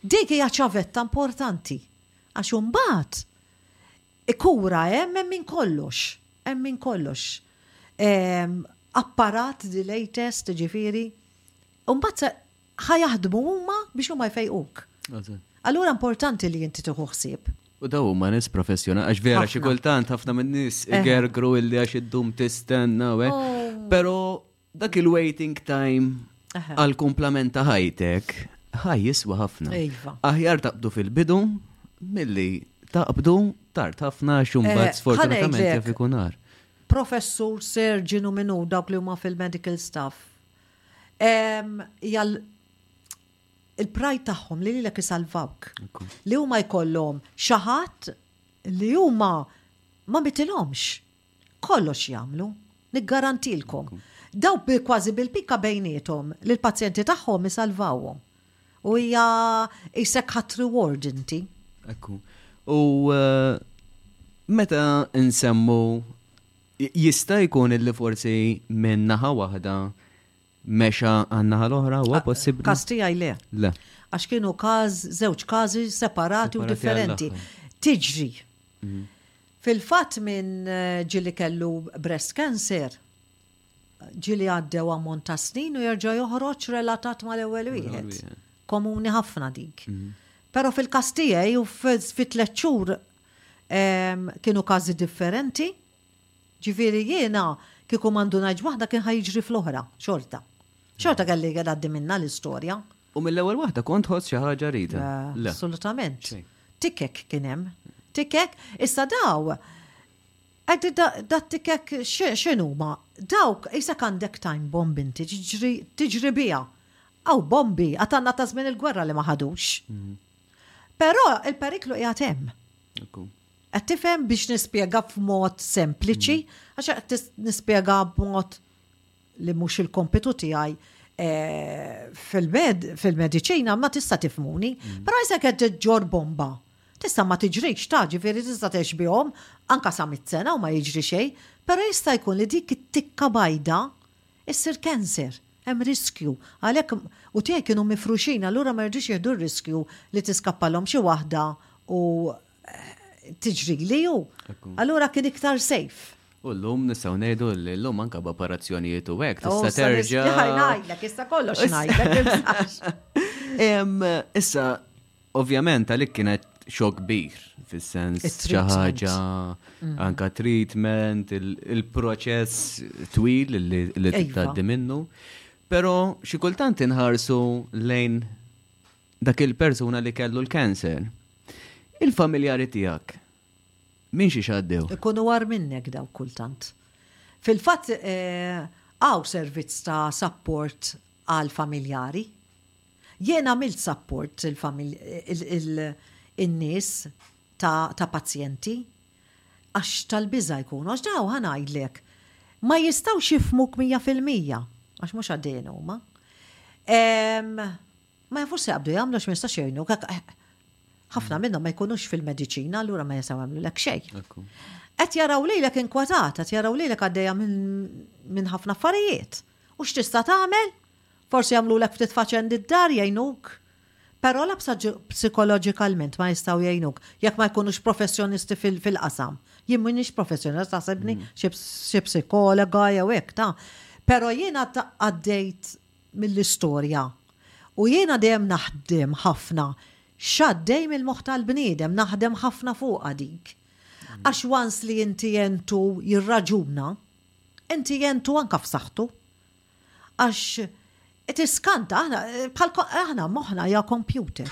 Dik hija ċavetta importanti. Għax imbagħad ikura hemm hemm minn kollox. Hemm minn kollox. Apparat di latest, ġifieri. Imbagħad ħa jaħdmu huma biex huma jfejquk. Allura importanti li inti tieħu ħsieb. U daw huma nies professjonali, għax vera xi kultant ħafna minn nies eh. igergru illi għax iddum tistenna u oh. Però dak il-waiting time eh. għal kumplament ta' ħajtek ħaj jiswa ħafna. Iva. Aħjar taqbdu fil-bidu milli taqbdu tard ħafna xumbat eh, sfortunatament jaf ikunar. Professur, serġinu minnu dawk li huma fil-medical staff. Em, hija l- il-pride tagħhom li lilek isalvawk. Li huma jkollhom xi ħadd li huma ma mitilhomx. Kollox jagħmlu, niggarantilkom. Daw bi- kważi bil-pika bejniethom li l-pazjenti tagħhom isalvawhom. U hija isek ħadd reward inti. Ekku. U eh, meta nsemmu Jista' jkun illi forsi minn naħa waħda mexa għan-naħa l-oħra huwa possibbli? Każ tiegħi le. Le. Għax kienu każ żewġ każi separati u differenti. Tiġri. Fil-fatt minn ġili kellu breast cancer, ġili għaddew ammont ta' snin u jerġa' joħroġ relatat mal-ewwel wieħed. Komuni ħafna dik. Però fil-każ tiegħi u fit-tliet xhur Kienu każi differenti. Ġifieri jiena kieku ma ndunajtx b'waħda kien ħa jiġri fl-oħra xorta. Xorta kelli ngħaddi minnha l-istorja. U mill-ewwel waħda kont tħoss xi ħaġa rita? Le. Assolutament. Tikek kien hemm. Tikek, issa daw, dat-tikek x'inhuma? Dawk qisek għandek time bomb inti, tiġri biha. Hawn bombi, għad għandna ta' żmien il-gwerra li ma ħadux. Però il-periklu qiegħed hemm. Qed tifhem biex nispjega f'mod sempliċi, mm. għax qed nispjega b'mod li mhux il-kompitu tiegħi eh, fil-mediċina ma tista' tifmuni, mm. però jsa qed ġor bomba. Tista' ma tiġrix ta' ġifieri tista' bihom, anka sa mit-sena u ma jiġri xejn, però jista' jkun li dik it-tikka bajda Issir cancer! Hemm riskju. Għalhekk u tiegħi kienu mifruxin allura ma jridux jieħdu r-riskju li tiskappalhom xi waħda u tiġrili u allura kien iktar safe. U llum nistgħu ngħidu li llum anke b'operazzjonijiet u hekk tista' terġa'. Issa ngħidlek, issa kollox ngħidlek. Issa Ovvjament għalik kienet xok kbir fis-sens xi ħaġa mm. anka treatment, il-proċess twil li iva. tgħaddi minnu. Però xi kultant inħarsu lejn dak il-persuna li kellu l-kanser. Il-familjari tiegħek minn xi xaddew. Ikunu war minnek daw kultant. Fil-fatt eh, għaw servizz ta' support għal familjari Jien għamilt support il-nies ta' pazjenti għax tal-biża' jkunu għax daw ħa ngħidlek ma jistgħux jifhmuk mija fil-mija għax mhux għaddejjin huma. Ma jafux x'jaqbdu jagħmlu għax ma jistax jgħinuk. Ħafna minnhom ma jkunux fil-mediċina allura ma jistgħu jagħmlulek xejn. Qed jaraw lilek inkwatata, qed jaraw lilek għaddejja minn ħafna affarijiet. U x'tista' tagħmel? Forsi jagħmlulek ftit faċendi d-dar jgħinuk, però la psikoloġikalment ma jistgħu jgħinuk jekk ma jkunux professjonisti fil-qasam. Jien m'iniex professjonist taħsebni xi psikologa jew hekk ta'. Però jiena għaddejt mill-istorja u jiena dejjem naħdem ħafna x'għaddej mill-moħħ tal-bniedem, naħdem ħafna fuqha dik. Għax once li inti entu jirraġuna, inti entu anke f'saħħtu. Għax tiskanta aħna bħal aħna moħħna ja kompjuter.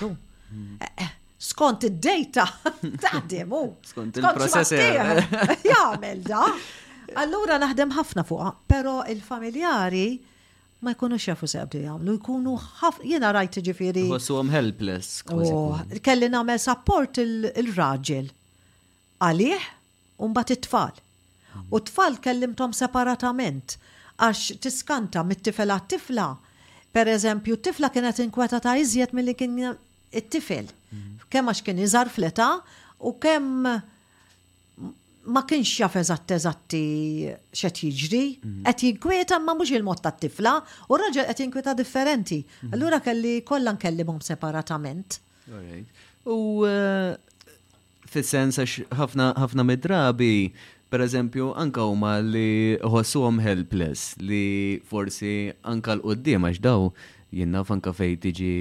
Hmm. Eh, eh, skont id-data taħdem u. Skont il-processor. Jagħmel da. Allura naħdem ħafna fuqha, però il-familjari ma jkunu xefu sebdu jagħmlu, jkunu ħaf, jiena rajt ġifieri. Ħossuhom helpless. Oh, kelli nagħmel support il-raġel. Għalih U mbagħad it-tfal. U t-tfal kellimthom separatament għax tiskanta mit-tifel għat-tifla, pereżempju t-tifla kienet inkwetata iżjed milli kien it-tifel. Kemm għax kien iżgħar fl-età u kemm ma kienx jaf eżatt eżatti x'qed jiġri. Qed jinkwieta imma mhux il-mod tat-tifla u r-raġel qed jinkwieta differenti. Allura kelli kollha nkellimhom separatament. U Fis-sens għax ħafna ħafna mid-drabi, pereżempju, anke huma li ħossuhom helpless li forsi anke 'l quddiem għax daw jien naf anke fejn tiġi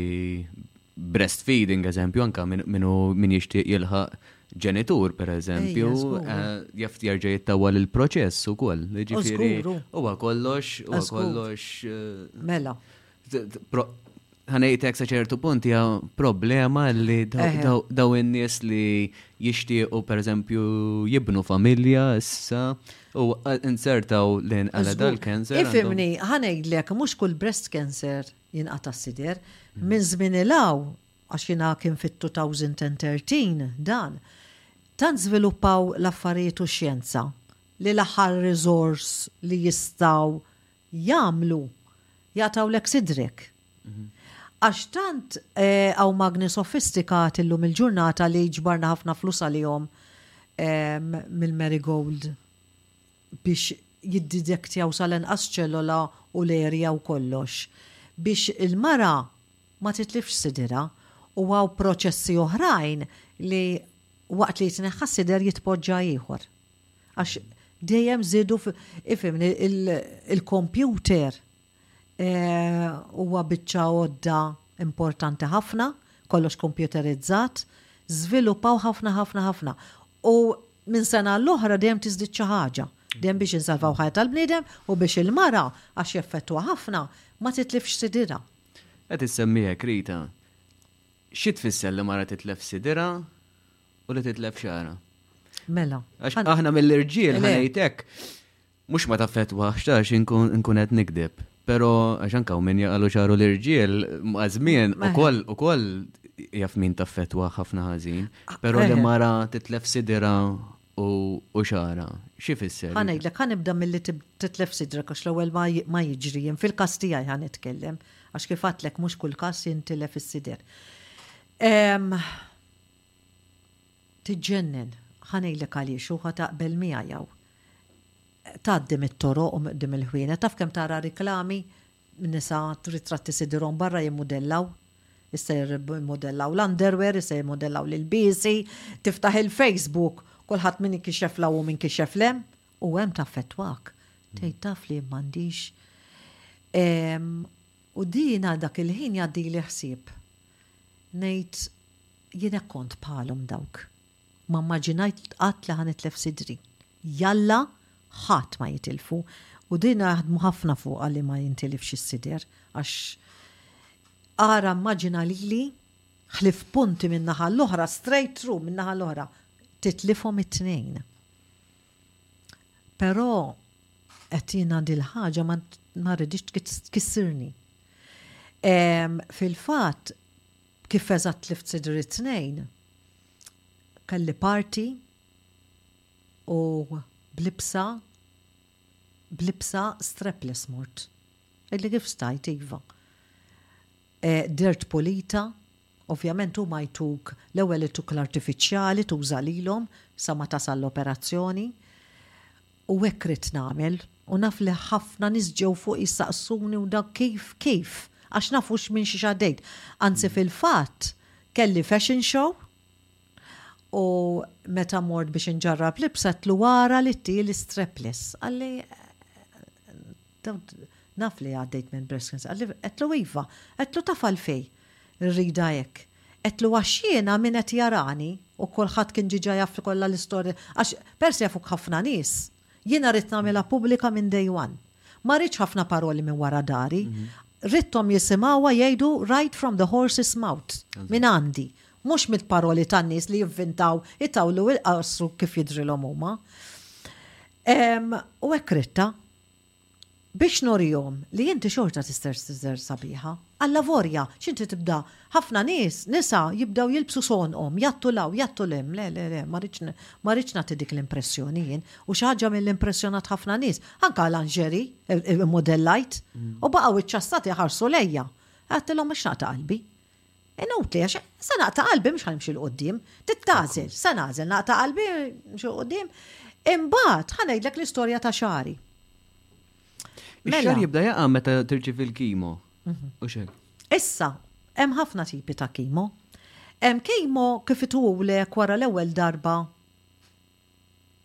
breastfeeding eżempju anke min min hu min jixtieq jilħaq ġenitur pereżempju jaf jerġa' jittawwal il-proċess ukoll. Jiġifieri huwa kollox huwa kollox. Mela. ħanejtek sa ċertu punti problema li daw in-nies li jixtiequ per eżempju jibnu familja issa u insertaw lejn għala dal-cancer. Ifimni, ħanejdlek mhux kull breast cancer jinqata' sider hmm. minn żmien ilaw għax jiena kien fit-2013 dan tant żviluppaw l-affarijiet u xjenza li l-aħħar riżors li jistgħu jagħmlu, jaqtgħulek sidrek. Għax tant hawn magni sofistikati llum il-ġurnata li ġbarna ħafna flus għalihom mill-marigold biex jiddidektjaw sal-inqas ċellola u l-erja u kollox biex il-mara ma titlifx sidirha u hawn proċessi oħrajn li waqt li jitneħħa s-sider jitpoġġa ieħor. Għax dejjem żiedu ifhimni il-kompjuter huwa biċċa għodda importanti ħafna, kollox kompjuterizzat, żviluppaw ħafna ħafna ħafna. U minn sena għal oħra dejjem tiżdied xi ħaġa. Dejjem biex insalvaw ħajja tal-bniedem u biex il-mara għax jeffettwa ħafna ma titlifx sidirha. Qed issemmi hekk Rita. Xi tfisser li mara titlef sidirha u li titlef xara. Mela. Għax aħna mill-irġiel ħanejtek. Mux ma ta' fetwa, xtax nkun qed nikdeb. Pero għax anka u minn jaqalu xaru l-irġiel, mażmien u koll u koll jaf min ta' fetwa ħafna ħażin. Ah, Pero li mara titlef sidira u xara. Xi fisser? Ħanajd lek ħanibda milli titlef sidra għax l-ewwel ma jiġri jien fil-każ tiegħi ħan nitkellem għax kif għatlek mhux kull każ jintilef is-sider. Tiġġennen. Ħa ngħidlek għaliex u ħa taqbel miegħi hawn. Tgħaddi mit-toroq u miqdiem il-ħwienet, taf kemm tara riklami, nisa, ritratti sidirhom barra jimmudellaw, issa jimmudellaw l-underwear, issa jimmudellaw l-ilbiesi, tiftaħ il-Facebook, kulħadd min ikixef 'l hawn u min kixef 'l hemm, u hemm taffettwak. Tgħid taf li jien m'għandix. U din għal dak il-ħin jgħaddili ħsieb. Ngħid, Jien hekk kont bħalhom dawk. Ma mmaġinajt qatt li ħa nitlef sidri. Jalla ħadd ma jitilfu. U din jaħdmu ħafna fuqha li ma jintilifx is-sider għax ara mmaġina lili ħlief punti min-naħa l-oħra, straight through min-naħa l-oħra, titlifhom it-tnejn. Però qed jiena dil-ħaġa ma ma rridix tkissirni. Fil-fatt, kif eżatt tlift sidri t-tnejn, kelli party u b'libsa b'libsa strapless mort. Illi kif stajt iva. Dirt pulita. Ovvjament huma jtuk l-ewwel it-tukla artifiċjali tuża lilhom sa ma tasal l-operazzjoni. U hekk ridt nagħmel. U naf li ħafna nies ġew fuqi jistaqsuni u dawk kif, kif? Għax nafux minn xiex għaddejt. Anzi fil-fatt kelli fashion show u meta mort biex inġarrab libsa għedtlu ara li tieli strapless. Qalli Naf li għaddejt minn breast cancer. Qalli, għedtlu iva. Għedtlu taf għalfej rridha hekk? Għedtlu għax jiena min qed jarani u kulħadd kien ġiġa jaf li kollha l-istorja għax peress li jafuk ħafna nies, jiena rrid nagħmilha pubblika minn day one. Ma rridx ħafna paroli minn wara dari. Ridthom jisimgħuha jgħidu right from the horse's mouth, minn għandi. Mhux mill-paroli tan-nies li jivvintaw, itawlu u jqassru kif jidhrilhom huma. U hekk ridtha. Biex norihom li inti xorta tister tider sabiħa. Allavorja, x'inti tibda, ħafna nies, nisa, jibdew jilbsu sonqhom, jgħattu 'l hawn, jgħattu 'l hemm, le, le, le, ma rridx, ma rridx nagħti dik l-impressjoni jien. U xi ħaġa milli impressjonat ħafna nies, anke lingerie, immodellajt, u baqgħu iċċassati jħarsu lejja. Għedtilhom mhux naqta' qalbi. Inutli, għax se naqta' qalbi mhux ħanimxi l qudiem Trid tagħżel, se nagħżel naqta' qalbi nimxi l qudiem Imbagħad ħa ngħidlek l-istorja ta' xagħri. Mela. Ix-xagħar jibda jaqa' meta tirċievi l-kimo. Mhm. U x'hekk. Issa, hemm ħafna tipi ta' kimo. Hemm kimo kif ituwlek wara l-ewwel darba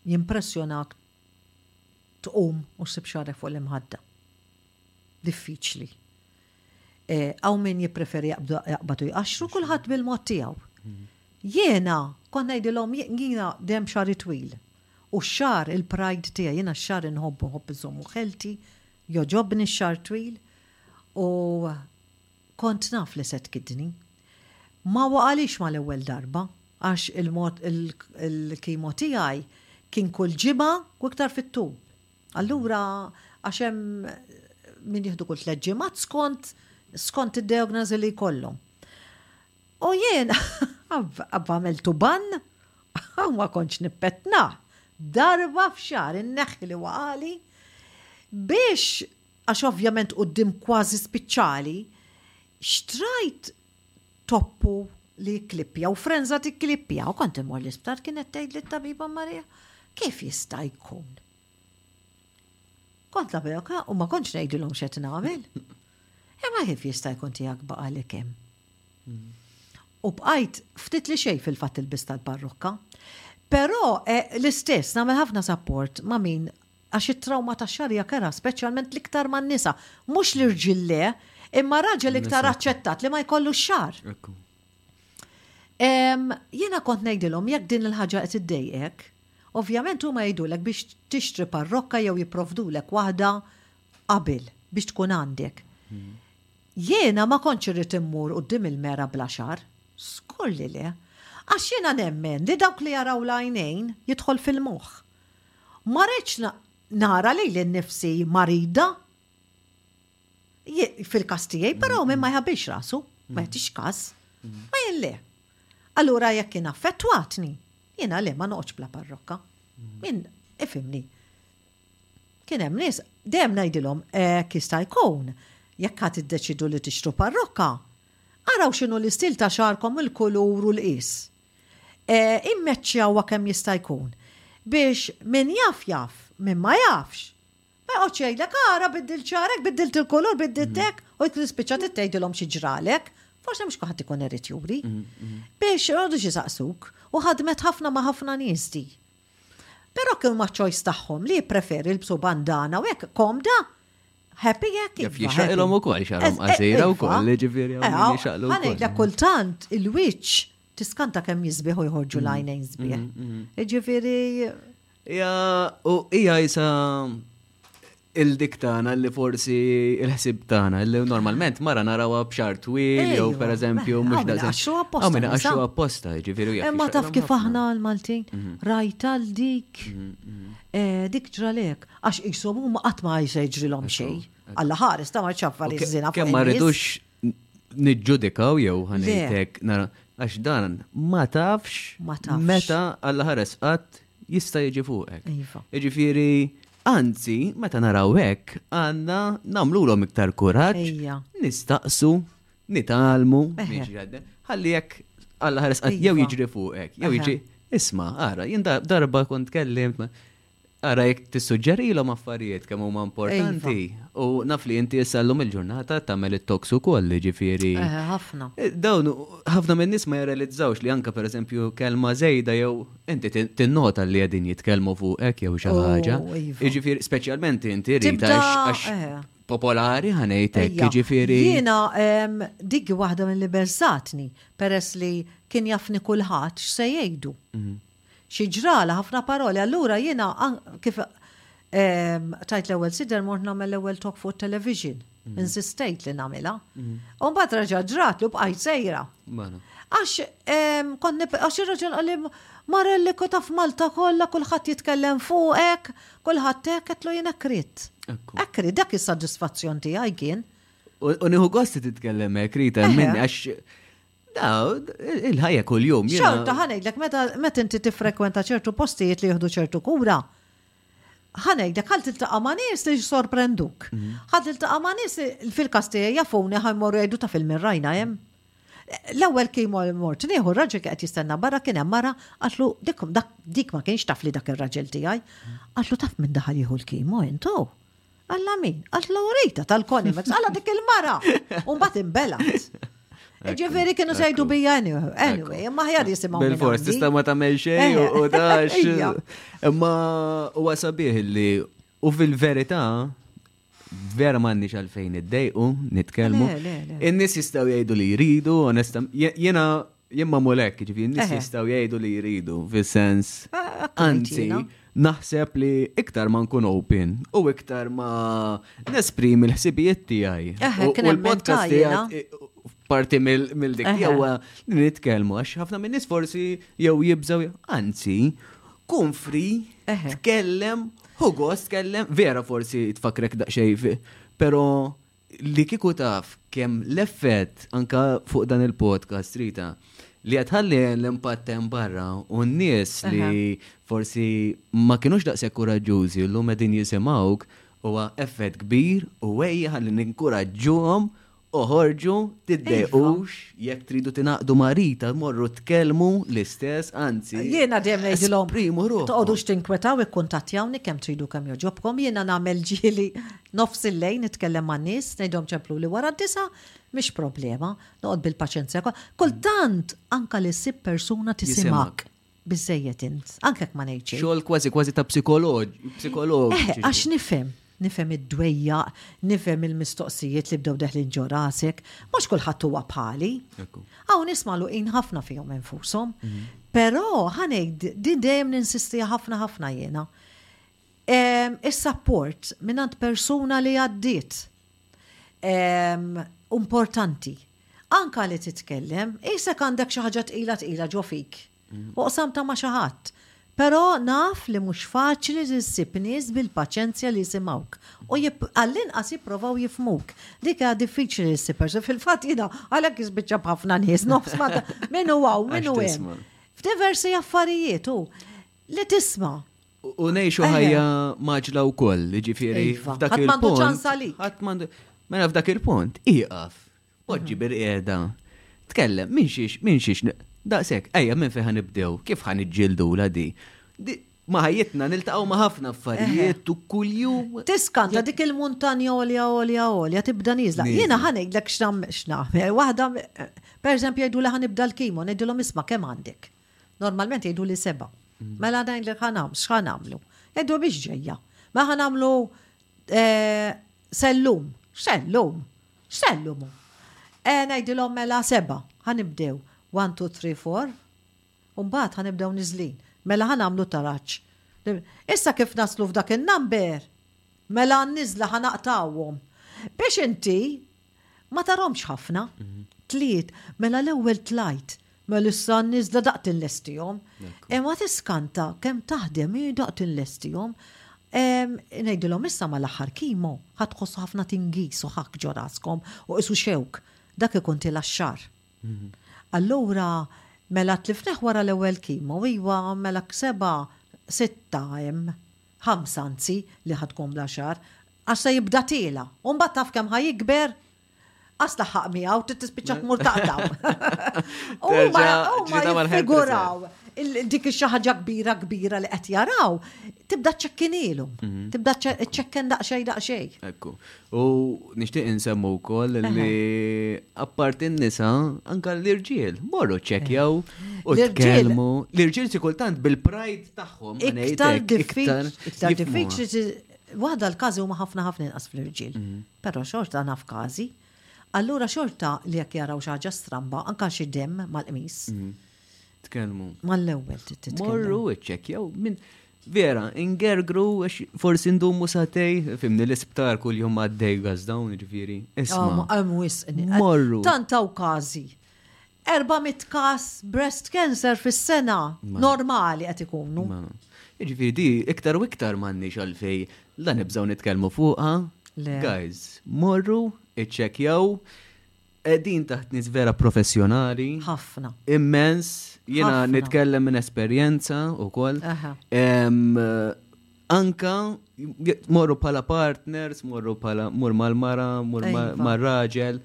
jimpressjonak tqum u ssib xagħrek fuq l-imħadda. Diffiċli. Hawn min jippreferi jaqbad u jqaxxru, kulħadd bil-mod tiegħu. Jiena kont ngħidilhom jiena dejjem xagħri twil. U x-xagħar il-pride tiegħi, jiena x-xagħar inħobbu, nħobb inżommu healthy, jogħġobni x-xagħar twil. U kont naf li se tkidni. Ma waqagħlix mal-ewwel darba għax il-mod il-kimo tiegħi kien kull ġimgħa u iktar fit-tul. Allura, għax hemm min jieħdu kull tliet ġimgħat skont skont id-diagnosi li jkollhom. U jien għamiltu ban, ma kontx nippetna, darba f'xar inneħħi li waqali biex għax ovvjament qudiem kważi spiċċali, xtrajt toppu li jikklippja u frenża tikklippja u kont immur l-isptar kienet tgħidli t-tabiba Maria kif jista' jkun? Kont nabelok u ma kontx ngħidilhom x'qed nagħmel. Imma kif jista' jkun tiegħek baqa' li kemm? Hmm. U bqajt ftit li xejn fil-fatt il-biss tal-parrukka. Però eh, l-istess nagħmel ħafna sapport ma' min Għax it-trawma tax-xagħar hija kerha, speċjalment l-iktar man-nisa. Mhux l-irġiel le, imma raġel iktar aċċettat li ma jkollux xagħar. Jiena kont ngħidilhom jekk din il-ħaġa qed iddejqek, ovvjament huma jgħidulek biex tixtri parrokka jew jipprovdulek waħda qabel biex tkun għandek. Hmm. Jiena ma kontx irrid immur quddiem il-mera bla xar, skur li le. Għax jiena nemmen li dawk li jaraw l-għajnejn jidħol fil-moħħ. Ma rridx nara lili nnifsi marida. Fil-każ tiegħi, però min ma jħabbix rasu, ma jagħtix każ. Ma jien le. Allura jekk kien affettwatni, jiena le ma noqgħodx bla parrokka. Min ifimni. Kien hemm nies, dejjem ngħidilhom eh, kista jkun jekk ħadd iddeċidu li tixtru parrokka, araw x'inhu l-istil ta' xagħarkom, il-kulur u l-qies. Immeċċjawha kemm jista' jkun biex min jaf jaf, min ma jafx ma joqgħodx jgħidlek ara biddilt xagħrek, biddilt il-kulur, biddilt hekk u tkun spiċċat int tgħidilhom xi ġralek. Forsi mhux kulħadd ikun irid juri. Biex ma jqogħdux isaqsuk u ħadmet ħafna ma' ħafna nies di. Però kien huma ċ-choice tagħhom li jippreferi jilbsu bandana u hekk komda Happy jekk Jaf jixaqilhom ukoll xarhom eh, qasira eh, wkoll li ġifieri eh, jixaqlu. Għalhekk kultant il-wiċċ tiskanta kemm jisbieħ u jħorġu mm, lajnejn sbieħ. Mm, mm. Ġifieri. Ja, u hija jisa il-dik tagħna li forsi il-ħsib tagħna li normalment mara narawha b'xar twil jew pereżempju mhux da. Għaxu apposta. Għamina għaxu apposta, ġifieri jaf. Ma taf kif aħna l-Maltin mhm. rajta l-dik mhm, mhm. Eh, dik ġralek. Għax qishom huma qatt ma se jiġrilhom xejn. Alla ħares ta' ma ċaffa li żina. Kemm ma rridux niġġudikaw jew ħanejtek nara għax dan ma tafx meta Alla ħares qatt jista' jiġi fuqek. Iva. Jiġifieri anzi meta naraw hekk għandna nagħmlulhom iktar kuraġġ nistaqsu nitalmu ħalli jekk Alla ħares qatt jew jiġri fuqek jew jiġi isma' ara jien darba kont kellimt Ara jekk tissuġġerilhom affarijiet kemm huma importanti. U naf li inti issa llum il-ġurnata tagħmel it-talks ukoll, jiġifieri. Eh, ħafna. Dawn ħafna min-nies ma jirrealizzawx li anke pereżempju kelma żejda jew inti tinnota li qegħdin jitkellmu fuqek jew xi ħaġa. Oh, iva. Jiġifieri speċjalment inti rita għax eh. popolari ħanejtek, jiġifieri. Jiena dik waħda mill-li beżżatni peress li kien jafni kulħadd x'se jgħidu. Mhm. Xi ġralha ħafna paroli. Allura jiena kif tajt l-ewwel sider mort nagħmel l-ewwel talk fuq television. Mhm. Insistejt li nagħmilha. Mhm. U mbagħad raġa' ġrat li bqajt sejra. Mela. Għax konni għax ir-raġel qalli Marelli ko taf Malta kollha kulħadd jitkellem fuqek, kulħadd hekk qedlu jien ekrit. Ekrit dak is-sodisfazzjon tiegħi kien. U nieħu gosti titkellem ekrit minni għax Da, il-ħajja kull-jum. Xorta ħanejdlek, meta inti tifrekwenta ċertu postijiet li jihdu ċertu kura, ħanejdlek ħal tiltaqa' ma' nies li sorprenduk. Mhm. Ħal tiltaqa' ma' nies li fil-kastija jafuni ħajmorru jgħidu ta' fil-min rajna hemm. L-ewwel kien mort nieħu raġel qed jistenna barra kien hemm mara għatlu dik ma kienx taf li dak ir-raġel tiegħi. Għatlu taf minn daħal jieħu l-kimo intu. Alla min? Għalt l-awrita tal-Konimax, għalla dik il-mara. Umbat imbelat. Ġeveri kienu sejdu bija anyway, imma ħjar jisimaw. Bil-fors, tista ma tamel xej u dax. Imma u għasabiħ li u fil-verita vera manni xalfejn id-dejqu, nitkelmu. In-nis jistaw jgħidu li jridu, onestam, jena Jien ma mulek, ġifi, nis eh. jistaw jgħidu li jridu, fil-sens. Ah, Anzi, naħseb li iktar ma nkun open u iktar ma nesprimi l-ħsibijiet tiegħi. Eh, u l-podcast tiegħi parti mill-dik eh. jew li nitkellmu għax ħafna minn nies forsi jew jibżaw anzi kun fri tkellem hu gost tkellem vera forsi tfakrek daqsxejn però Li kieku taf kemm l-effett anke fuq dan il-podcast, Rita, li qed tħalli l-impatt hemm barra u n-nies li forsi ma kinux daqshekk kuraġġużi llum qegħdin jisimgħuk huwa effett kbir u ejja ħalli ninkuraġġuhom oħorġu, tiddejqux, jekk tridu tingħaqdu ma' Rita morru tkellmu l-istess, anzi. Jiena dejjem ngħidilhom. Esprimu ruħkom. Toqgħodux tinkwetaw ikkuntattjawni kemm tridu kemm jogħġobkom, jiena nagħmel ġieli Nofs il-lejl nitkellem man-nies, ngħidhom ċempluli wara d-disgħa, mhix problema, noqgħod bil-paċenzja. Kultant anke li ssib persuna tisimgħek biżżejjed int, anke jekk ma ngħid xejn. Xogħol kważi kważi ta' psikolog, psikolog. Eh, għax nifhem, nifhem id-dwejja, nifhem il-mistoqsijiet li bdew deħlin ġo rasek, mhux kulħadd huwa bħali. Hawn nisma' luqin ħafna fihom infushom. Mhm. Però ħanejd din dejjem ninsisti ħafna ħafna jiena. Is-sapport mingħand persuna li għaddiet hu importanti. Anke li titkellem, qisek għandek xi ħaġa tqila tqila ġo fik u qsamtha ma' xi ħadd. Però naf li mhux faċli li ssib nies bil-paċenzja li jisimgħuk u għall-inqas jipprovaw jifhmuk. Dik hija diffiċli li ssib persuna. Fil-fatt jiena għalhekk jispiċċa b'ħafna nies nofs ma' min hu hawn, min hu hemm. F'diversi affarijiet hu. Li tisma. U nejxu eh. ħajja maġla u koll, ġifiri. Iva. Dak il-punt. ċansa li. Mela f'dak il-punt, iqaf. Poġġi mhm. bil-qiegħda. Tkellem, minn xiex, minn xiex, daqsek, ejja minn fejn nibdew, kif ħan iġġildu la di. Ma ħajjitna niltaqgħu ma ħafna affarijiet u kuljum. Tiskanta dik il-muntanja olja olja olja tibda niżla. Jiena ħanejdlek x'nam x'naħmel. Waħda, per eżempju, jgħidu li ħanibda l-kimo, ngħidilhom isma' kemm għandek. Normalment jgħidu li seba. Mela dajn li ħanam, xħan għamlu? Jgħidu biex ġejja. Ma ħan għamlu eh, sellum, sellum, sellum. Eh, Najdilom mela seba, ħanibdew 1, 2, 3, 4, Umbat ħanibdew nizlin. Mela ħan għamlu taraċ. Issa kif naslu f'dak il-number, mela nizla ħanaqtawhom. Biex inti Ma tarhomx ħafna. Tliet, mela l-ewwel tlajt. Mela issa n-nies da daqt inlestihom. Imma tiskanta kemm taħdem hi daqt inlestihom. Ngħidilhom issa mal-aħħar kimo ħa tħossu ħafna tingiż u ħakk ġo raskom u qisu xewk. Dak ikun tila x-xahar. Allura mela tlifnih wara l-ewwel kimo, iva mela seba' sitta hemm. ħamsa anzi, li ħa tkun bla xagħar, għax se jibda tiela', u mbagħad taf kemm ħa jikber? Qas laħħaq miegħu trid tispiċċa tmur taqtaw. U ma jiffiguraw dik xi ħaġa kbira kbira li qed jaraw, tibda ċċekkinilu. Mhm. Tibda ċċekken daqsxejn daqsxejn. Ekku. U nixtieq insemmu wkoll li apparti n-nisa anke l-irġiel morru ċċekkjaw u tkellmu l-irġiel xi kultant bil-pride tagħhom. Iktar diffiċli waħda l-każi huma ħafna ħafna inqas fl-irġiel. Mhm. Però xorta naf każi. Allura xorta li jekk jaraw xi ħaġa stramba anke xi demm mal-qmis. Mhm. Tkellmu. Mal-ewwel trid titkellem. Morru iċċekkjaw minn Vera, ingergru, forsi ndumu satej, fimni l-isptar kull jum għaddej għaz dawn, ġifiri. Isma. Għam wisqni. Morru. Tantaw kazi. 400 kas breast cancer fis-sena normali għat ikunu. Ġifiri, di iktar u iktar manni xalfej, la nibżaw nitkelmu fuqa. Guys, morru, iċċekjaw, Qegħdin taħt nies vera professjonali. Ħafna. Immens, jiena nitkellem minn esperjenza wkoll. Anka morru bħala partners, morru bħala mur mal-mara, mur iva. mal-raġel,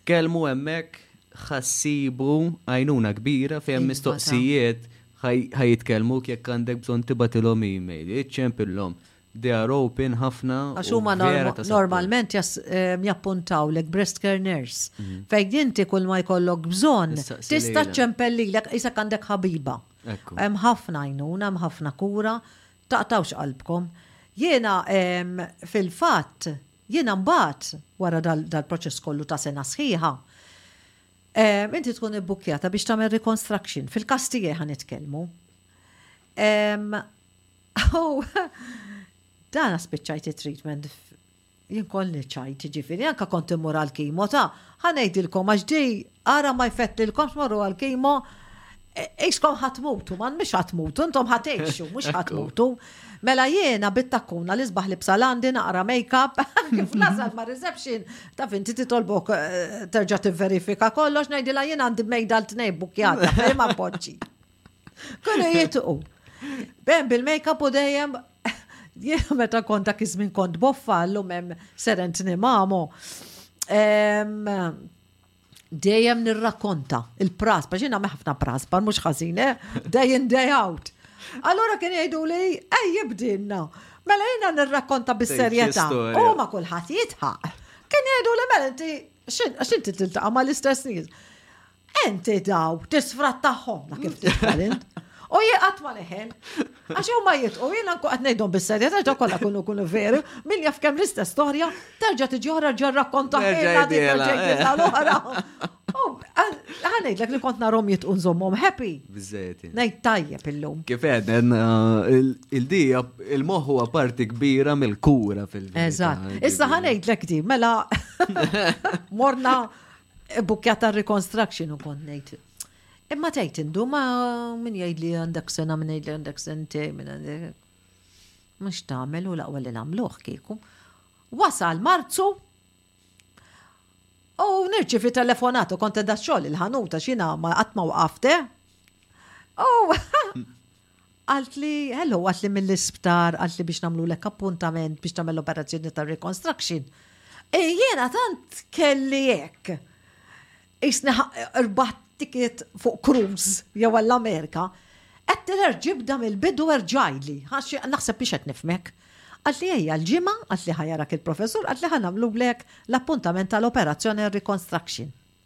tkellmu hemmhekk ħassibu għajnuna kbira fejn iva, mistoqsijiet ħaj jitkellmu jekk għandek bżonn tibatilhom email, iċċempillhom. They are open ħafna u vera ta' sapur. Għax huma normalment jappuntawlek breast care nurse. Fejn inti kull ma jkollok bżonn, tista' ċċempel lilek qisek għandek ħabiba. Hemm ħafna għajnuna, hemm ħafna kura, taqtgħux qalbkom. Jiena fil-fatt, jiena mbagħad wara dal-proċess kollu ta' sena sħiħa, inti tkun ibbukkjata biex tagħmel reconstruction, fil-każ tiegħi ħa nitkellmu. Oh, dana spiċċajt it-treatment jien kolli ċajt ġifiri, anka kont immur għal-kimo ta' ħanejdilkom għax di għara ma jfettilkom xmorru għal-kimo Ixkom ħatmutu, man mux ħatmutu, intom ħatejxu, mux ħatmutu. Mela jiena bit-takkuna li sbaħ li bsalandi naqra make-up, kif nasal ma' reception, ta' finti titolbok eh, terġa t-verifika kollox, najdila jiena għandi mejda l-tnejn bukjata, ma' poċċi. Konu jitqu. Ben bil-makeup u dejjem Jena meta kont dak iż-żmien kont boffa llum hemm serent nimamo. Dejjem nirrakkonta il-pras, biex jiena ħafna pras, par mhux ħażin, eh? day in day out. Allora kien jgħidu li ej jibdilna. Mela jiena nirrakkonta bis-serjetà. U ma kulħadd jitħaq. Kien jgħidu li mela inti x'inti tiltaqa' mal-istess nies. Enti daw, tisfrat taħħomna kif tisfrat int. U jie għatma leħel. Għax huma jitqu, jiena nkun qed ngħidhom bis-serja, terġa' kollha kunu kunu veru, min jaf kemm l-istess storja, terġa' tiġi oħra ġa rakkonta ħilha dik ġejjilha l-oħra. Ħanejdlek li kont narhom jitqu nżommhom happy. Biżejjed. Ngħid tajjeb illum. Kif għeden, il-dija, il-moħħ huwa parti kbira mill-kura fil-verità. Eżatt. Issa ħanejdlek di, mela morna Bukkjata reconstruction u kont ngħid. Imma tgħid indu ma min jgħid li għandek sena min jgħid li għandek sentej min għandek. Mhux tagħmel u laqwa li nagħmluh kieku. Wasal Marzu u nirċivi telefonat u kont edha xogħol il-ħanuta xina ma qatt ma waqafte. U Qaltli, hello, qaltli mill-isptar, qaltli biex nagħmlulek appuntament biex tagħmel l-operazzjoni ta' reconstruction. E jiena tant kelli hekk. Isni rbaħt ticket fuq cruise jew għall-Amerika, qed erġibda mill-bidu erġajli, naħseb biex qed nifmek. Għalli ejja l-ġimgħa, għalli ħajarak il-professur, għalli ħanamlu lek l-appuntament tal-operazzjoni reconstruction.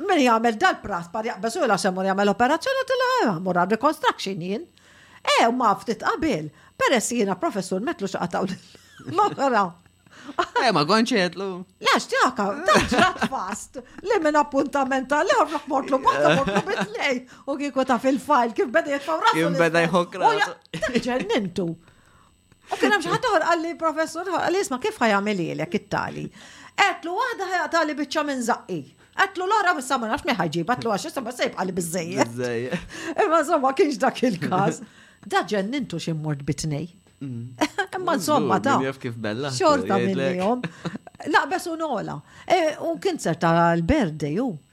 Min jagħmel dal-prat par jaqbeż u jlasem u jagħmel operazzjoni tilha mur għal reconstruction jien. E, u ma ftit qabel, peress jiena professur metlu xaqataw l-oħra. Eh, ma konċetlu. Lax ġaka, ta' ġrat fast, li minn appuntament ta' li għarraħ mortlu bata mortlu bitlej, u kiku ta' fil-fajl, kif beda jitfaw rasu. Kif beda jħokra. Ġennintu. U kien hemm xi ħadd oħra qalli professur qalli isma' kif ħajamel ilek it-tali. Qedlu waħda ħajaqtali biċċa minn zaqqi. Qedlu l-oħra missa ma nafx mi ħajġib, qedlu għax issa ma sejb qalli biżejjed. Imma insomma kienx dak il-każ. Da ġennintu xi mort bitnej. Mm. Imma insomma ta' xorta minnihom. Laqbes u nola. E, u kien ser ta' l-birthday u.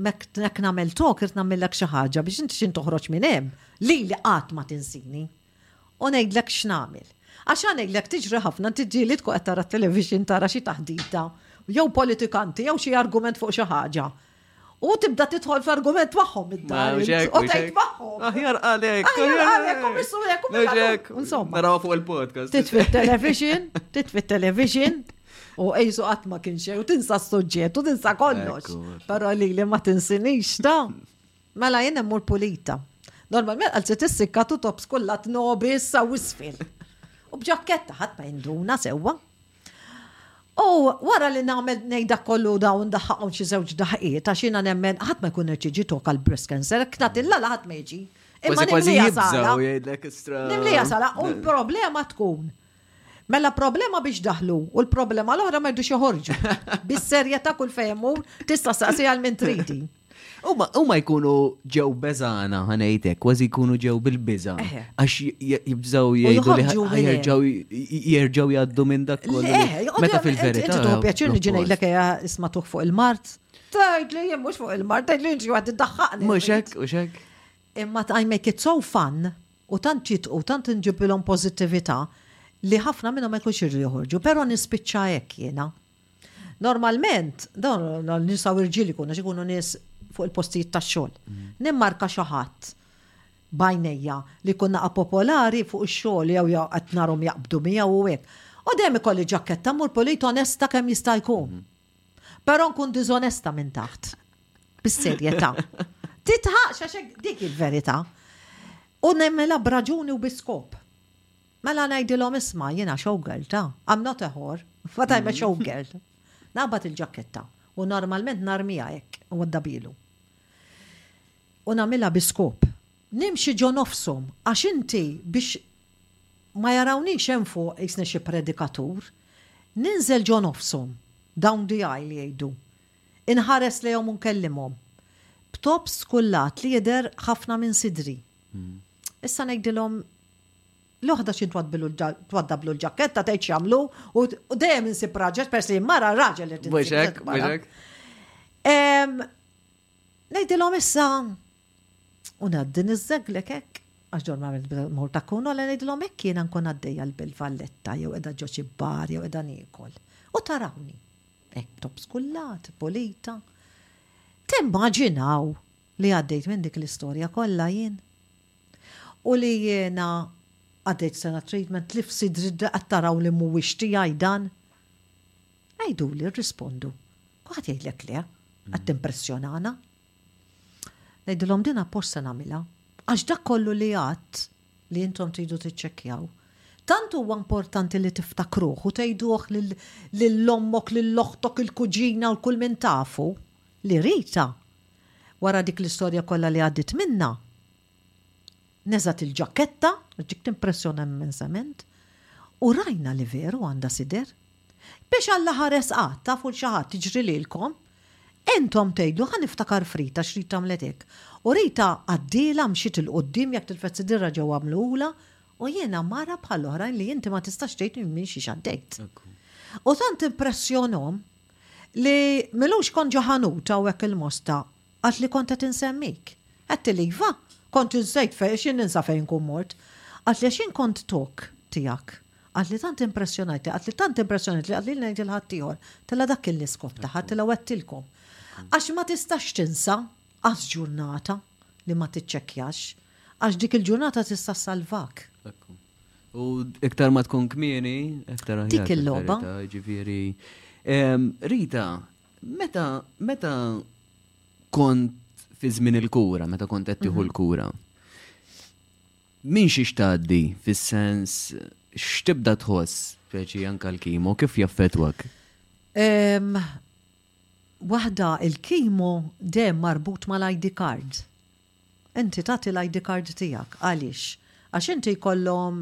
Jekk nagħmel tok, irid nagħmillek xi ħaġa biex inti x'in toħroġ minn hemm, lili qatt ma tinsini. U ngħidlek x'nagħmel. Għax ħa ngħidlek tiġri ħafna inti ġieli tkun qed tara t-television tara xi taħdita, jew politikanti jew xi argument fuq xi ħaġa. U tibda tidħol f'argument magħhom id-dar. U tgħid magħhom. Aħjar għalek. Aħjar għalek, u missu hekk. Insomma. Naraw fuq il-podcast. Titfi television, titfi television, U ejsu qatt ma kien xejn, u tinsa s-suġġett, u tinsa kollox. Però li li ma tinsinix ta. Mela jien hemm pulita. Normalment għal se tissikka tu tops kollha tnobi issa u isfel. U b'ġakketta ħadd ma jinduna sewwa. U wara li nagħmel ngħidha kollu dawn daħħaqhom xi żewġ daħqiet għax jiena nemmen ħadd ma jkun qed jiġi tok għal breast cancer, kna tilla ħadd ma jiġi. Imma nimlija sala. Nimlija sala u l-problema tkun Mela problema biex daħlu u l-problema l-oħra ma jdux joħorġu. Bis-serjetà kull fejn mur tista' saqsi għal min tridi. Huma jkunu ġew beżana ħanejtek, kważi jkunu ġew bil-biża. Għax jibżgħu jgħidu li jerġgħu jerġgħu jgħaddu minn dak kollu. Meta fil-verità. Inti tuħu pjaċir li ġinejlek hija isma' tuħ fuq il-mart. Tajd li jien mhux fuq il-mart, tajd li jien ġi għad iddaħħaqni. Mhux hekk, mhux hekk. Imma I make it so fun u tant jitqu, tant inġibbilhom pożittività li ħafna minnhom ma jkunx iridu joħorġu, però nispiċċa hekk jiena. Normalment, dawn nisa u rġiel ikunu għax ikunu nies fuq il-postijiet tax-xogħol. Nimmarka xi ħadd bajnejja li jkun naqa' popolari fuq ix-xogħol jew qed narhom jaqbdu miegħu u hekk. U dejjem ikolli ġaketta mur pulit onesta kemm jista' jkun. Però nkun diżonesta minn taħt. Bis-serjetà. Titħaqx għax hekk dik il-verità. U nemmela b'raġuni u bi skop. Mela ngħidilhom isma' jiena showgirl ta', I'm not a whore, but I'm a showgirl. Naqbad il-ġaketta u normalment narmiha hekk u għadda bielu. U nagħmilha bi skop. Nimxi ġo nofshom, għax inti biex ma jarawniex hemm fuq qisni xi predikatur. Ninżel ġo nofshom, down the aisle jgħidu. Inħares lejhom u nkellimhom. B'tops skullat li jidher ħafna minn sidri. Issa ngħidilhom, L-oħda xi twaddablu l-ġakketta tgħid x'jagħmlu u dejjem insib raġel peress li jien mara raġel irid insib. Mhux hekk, mhux hekk. Ngħidilhom issa, U ngħaddi niżżegglek hekk, għax dwar ma għamilt bil-mur ta' Kunola ngħidilhom hekk jiena nkun għaddejja l-Belt Valletta jew qiegħda ġo xi bar jew qiegħda niekol. U tarawni. Hekk top skullat, pulita. Timmaġinaw li għaddejt minn dik l-istorja kollha jien? U li jiena għaddejt sena treatment, tlift sidri qed taraw li mhuwiex tiegħi dan? Għiduli, rrispondu. Kulħadd jgħidlek le, qed timpressjonana. Ngħidilhom din appost se nagħmilha, għax dak kollu li għadt li intom tridu tiċċekkjaw, tant huwa importanti li tiftakruh u tgħiduh lil ommok, lil oħtok, il-kuġina u 'l kull min tafu, li Rita, wara dik l-istorja kollha li għaddiet minnha, Neżgħet il-ġaketta għax dik timpressjona immensament, u rajna li veru għandha sider. Biex Alla ħares qatt, tafu 'l xi ħadd jiġri lilkom? Intom tgħidu, 'Ħa niftakar f'Rita għax Rita għamlet hekk. U Rita għaddielha, mxiet 'il quddiem, jekk tilfet sidirha ġew għamluhulha, u jiena mara bħall-oħrajn li inti ma tistax tgħid minn xiex għaddejt. U tant impressjonhom li m'ilux kont ġo ħanut hawn hekk il-Mosta Għad li kont qed insemmik. Għedtilli iva, kont insejt fejn xi ninsa fejn inkun mort. Għad li għax jien kont togħok tiegħek. Għad li tant impressjonajtli, għad li tant impressjonajtli għad li ngħid lil ħaddieħor. Għedtilha dak kien l-iskop tagħha, għedtilha wegħdtilkom. Għax ma tistax tinsa għaż ġurnata li ma tiċċekkjax, għax dik il-ġurnata tista' ssalvak. Ekku. U iktar ma tkun kmieni, iktar aħjar. Dik il-logħba. Jiġifieri. Rita, Meta, meta kont fi żmien il-kura, meta kont qed tieħu mhm. l-kura, min xi xtaddi fis-sens x'tibda tħoss speċi anka l-kimo, kif jaffetwak? Waħda il-kimo dem marbut mal-ID card. Inti tagħti l-ID card tiegħek għaliex? Għax inti jkollhom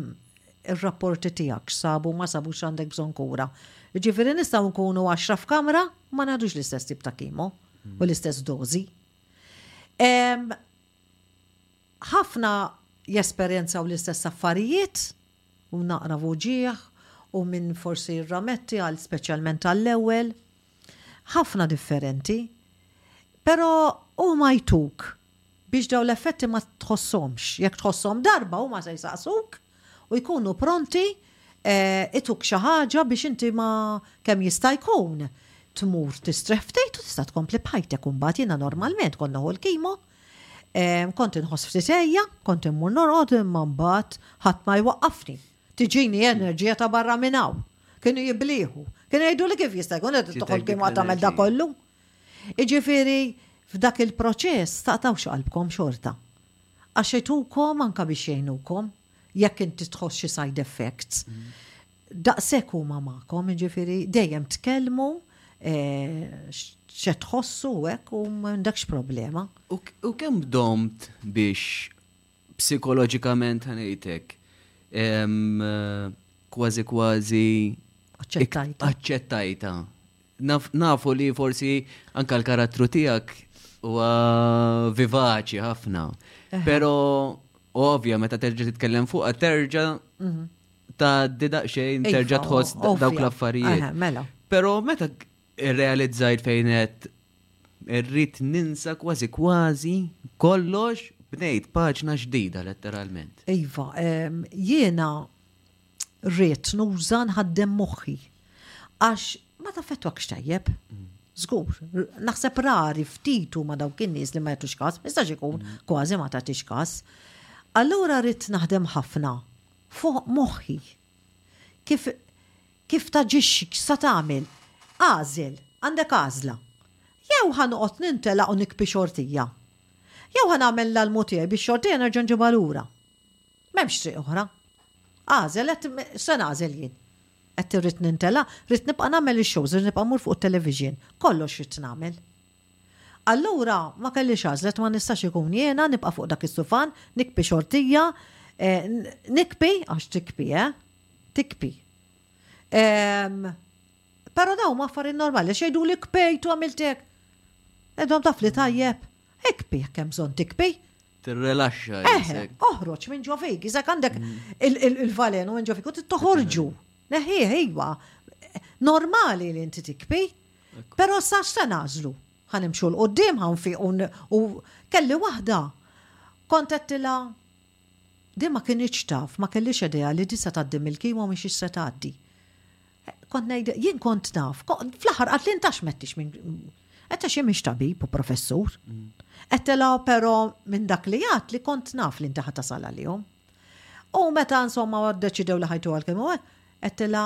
ir-rapporti tiegħek x'sabu ma sabux għandek bżonn kura. Jiġifieri nistgħu nkunu għaxra f'kamra ma ngħadux l-istess tip ta' kimo u l-istess dożi. Ħafna jesperjenzaw l-istess affarijiet. u naqra f'uġigħ u min forsi jirrametti għal speċjalment għall-ewwel, ħafna differenti. Però huma jtuk biex dawn l-effetti ma tħosshomx. Jekk tħosshom darba huma se jsaqsuk u jkunu pronti ituk xi ħaġa biex inti ma kemm jista' jkun tmur tistrieħ ftit u tista' tkompli b'ħajtek imbagħad. Jiena normalment kont neħu l-kimo Kont inħoss ftit ejja, kont immur norqod imma mbagħad ħadd ma jwaqqafni. Tiġini enerġija ta' barra minn hawn. Kienu jibliħu. Kienu jgħidu li kif jista' jkun qed toħol kien ma tagħmel da kollu. Iġifieri f'dak il-proċess taqtawx qalbkom xorta. Għax itukom anka biex jgħinukom jekk inti tħoss xi side effects. Daqshekk huma magħkom, jiġifieri dejjem tkellmu x'qed tħossu u hekk u m'għandekx problema. U kemm domt biex psikoloġikament ħa ngħidlek kważi kważi aċċettajta. Nafu li forsi anke l-karattru tiegħek huwa vivaċi ħafna. Però ovvja meta terġa' titkellem fuqha terġa' mhm. ta' di daqxejn iva, terġa' tħoss dawk l-affarijiet. Mela. Però meta realizzajt fejn qed irrid ninsa kważi kważi kollox bnejt paġna ġdida letteralment. Iva, jiena rrit nuża nħaddem moħħi. Għax ma ta' fetwak xtajjeb. Zgur, mm. naħseb rari ftitu ma dawk in-nies li ma jagħtux kas, iżda ikun mm. kważi ma tagħtix kas. Allura rrit naħdem ħafna Fuq moħħi. Kif, kif taġixxi, x'sa tagħmel. Agħżel, għandek għażla. Jew ħa noqgħod nintelaq u nikbi xortija. Jew ħa nagħmel l-almu tiegħi biex xortija nerġa' nġibha lura. M'hemmx triq oħra. Agħżel, qed, x'se nagħżel jien? Qed irrid nintelaq, rrid nibqa' nagħmel ix-shows, rrid nibqa' mmur fuq it-television. Kollox ridt nagħmel. Allura ma kellix għażla, għedt ma nistax ikun jiena nibqa' fuq dak is-sufan, nikpi xortija, nikpi, għax tikpi, eh, tikpi. Però dawn huma affarijiet normali, għax jgħiduli kpejt u għamilt hekk. Qegħdhom tafli tajjeb, ikpi jekk hemm bżonn tikpi. Tirrelaxxa. Eħe, oħroġ minn ġo fik, iżak għandek mm. il-valen u minn ġo fik u toħorġu. Neħieħ, iva. Normali li inti tikpi, Pero sa xta nażlu? Ħa nimxu l-qoddim ħan fi u kelli waħda kontettila di ma kien iċtaf, ma kellix idea li di se tgħaddi mill-kima u mhix se tgħaddi. Kont ngħid, jien kont naf, fl-aħħar qatt li intax mettix minn Etta xie miex tabib u professur. Ettela pero minn dak li jgħat li kont naf li intaħa tasal għalihom. U meta insomma deċidew li ħajtu għal-kemmu, ettela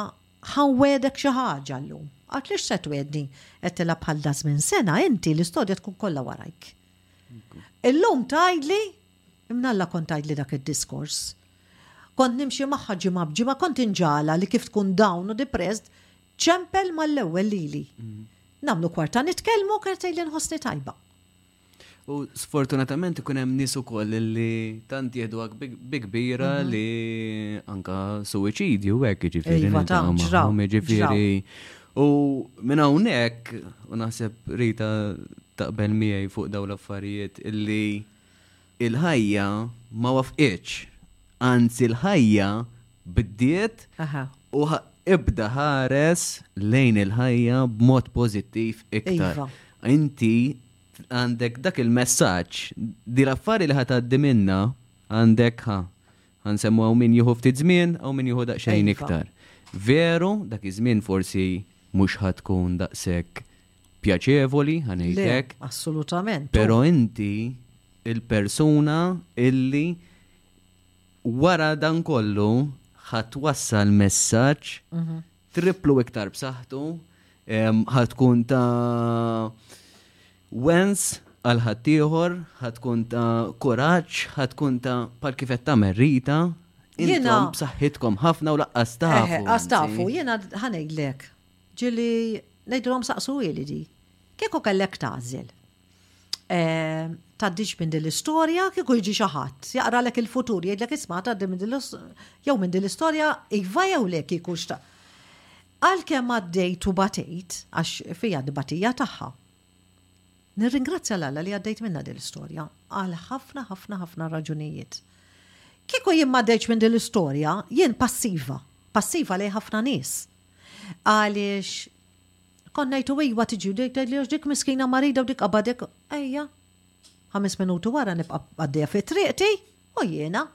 Ħa nwegħdek xi ħaġa llum. Qatt li x'se twiegħdni? Għedtilha bħal daż-żmien sena inti l-istodja tkun kollha warajk. Illum tgħidli? Imnalla kont tgħidli dak id-diskors. Kont nimxi magħha ġimgħa b'ġimgħa, kont inġagħalha li kif tkun down u depressed, ċempel mal-ewwel lili. Nagħmlu kwarta nitkellmu u kienet tgħidli nħossni tajba. U sfortunatament ikun hemm nies ukoll li tant jieħduha bi kbira mhm. li anka suwiċidju hekk jiġifieri. Iva ta' ġraw. Jiġifieri. U minn hawnhekk u naħseb Rita taqbel miegħi fuq dawn l-affarijiet illi Il-ħajja ma waffqitx, anzi l-ħajja bdiet u ibda ħares lejn il-ħajja b'mod pożittiv iktar. Inti għandek dak il-messaġġ, din l-affari li ħa tgħaddi minnha għandek ħa nsemmu hawn min jieħu ftit żmien hawn min jieħu daqsxejn iktar. Veru dak iż-żmien forsi mhux ħa tkun daqshekk pjaċevoli, ħanejtek. Assolutament. Pero inti il-persuna illi wara dan kollu ħat wassal messaġġ mhm. triplu iktar b'saħħtu ħatkun ta' wens għal ħaddieħor, ħatkun ta' kuraġġ, ħatkun ta' pal kifet ta' merrita, intom b'saħħitkom ħafna u laqqas tafu. Għastafu, jiena ħanejdlek Ġieli ngħidilhom saqsuhieli di. Kieku kellek tagħżel. Tgħaddix minn din l-istorja kieku jiġi xi ħadd, jaqralek il-futur, jgħidlek isma' tgħaddi minn din jew minn din l-istorja iva jew le kieku xta'. Għalkemm għaddejt u batejt, għax fija t-tbatija tagħha. Nirringrazzja 'l Alla li għaddejt minnha din l-istorja għal ħafna ħafna ħafna raġunijiet. Kieku jien m'għaddejtx minn din l-istorja, jien passiva. Passiva lejn ħafna nies. Għaliex kont ngħidu iva tiġi dik tgħidli dik miskina marida u dik qabadek ejja. Ħames minuti wara nibqa' għaddejja fi triqti u jiena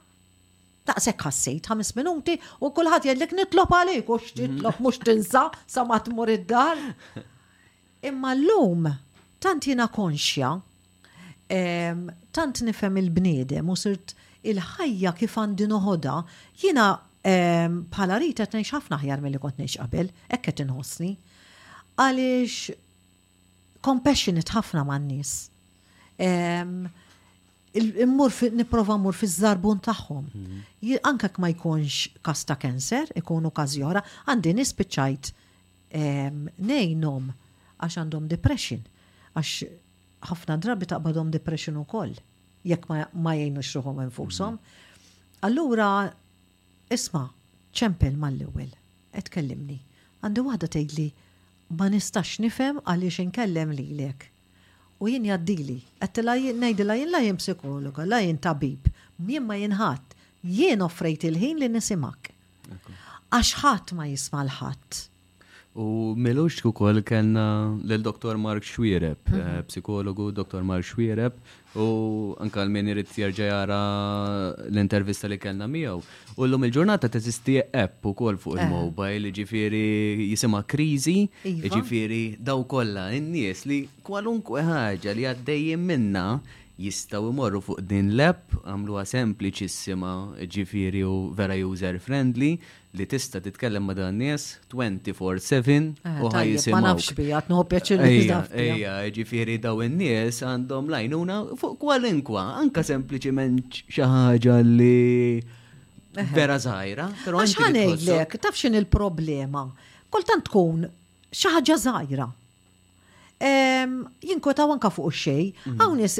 Daqshekk ħassejt ħames minuti u kulħadd jgħidlek nitlob għalik u x'titlob mhux tinsa sa ma tmur id-dar. Imma llum tant jiena konxja, tant nifhem il-bniedem u sirt il-ħajja kif għandi noħodha, jiena bħala Rita qed ngħix ħafna aħjar milli kont ngħix qabel, hekk qed inħossni. Għaliex compassionate ħafna man-nies. Immur nipprova mmur fiż-żarbun tagħhom. Anke jekk ma jkunx każ ta' cancer, ikunu każi oħra, għandi nies spiċċajt ngħinhom għax għandhom depression għax ħafna drabi taqbadhom depression ukoll jekk ma jgħinux ruħhom infushom. Mhm. Allura isma' ċempel mal-ewwel qed kellimni. Għandi waħda tgħidli ma nistax nifhem għaliex inkellem lilek. U jien jgħaddili. Għedtilha jien, ngħidilha jien la jien psikologa, la jien tabib, jien ma jien ħadd. Jien offrejt il-ħin li nisimgħek. Għax ħadd ma jisma' l-ħadd. U milux ukoll kellna lil Dr. Mark Xwiereb, mhm. eh, psikologu Dr. Mark Xwiereb, u anka l-min irid jerġa' jara l-intervista li kellna miegħu. U llum il-ġurnata teżisti app ukoll fuq il-mobile, ġifieri jisimha kriżi, iva. ġifieri daw kollha in-nies li kwalunkwe ħaġa li għaddejjin minna jistaw imorru fuq din l-app, għamluha sempliċissima, ġifiri u vera user friendly, li tista' titkellem ma' dan nies 24/7 eh, u ħaj jisimgħu. Ma nafx bija, tnuħu pjaċir li Ejja, ejja, ġifieri daw in-nies għandhom lajnuna fuq kwalinkwa, anka sempliċiment xi ħaġa li vera żgħira. Għax ħanejdlek, taf x'in il-problema. Kultant tkun xi ħaġa żgħira. Jinkotaw anka fuq xej, mm. hawn nies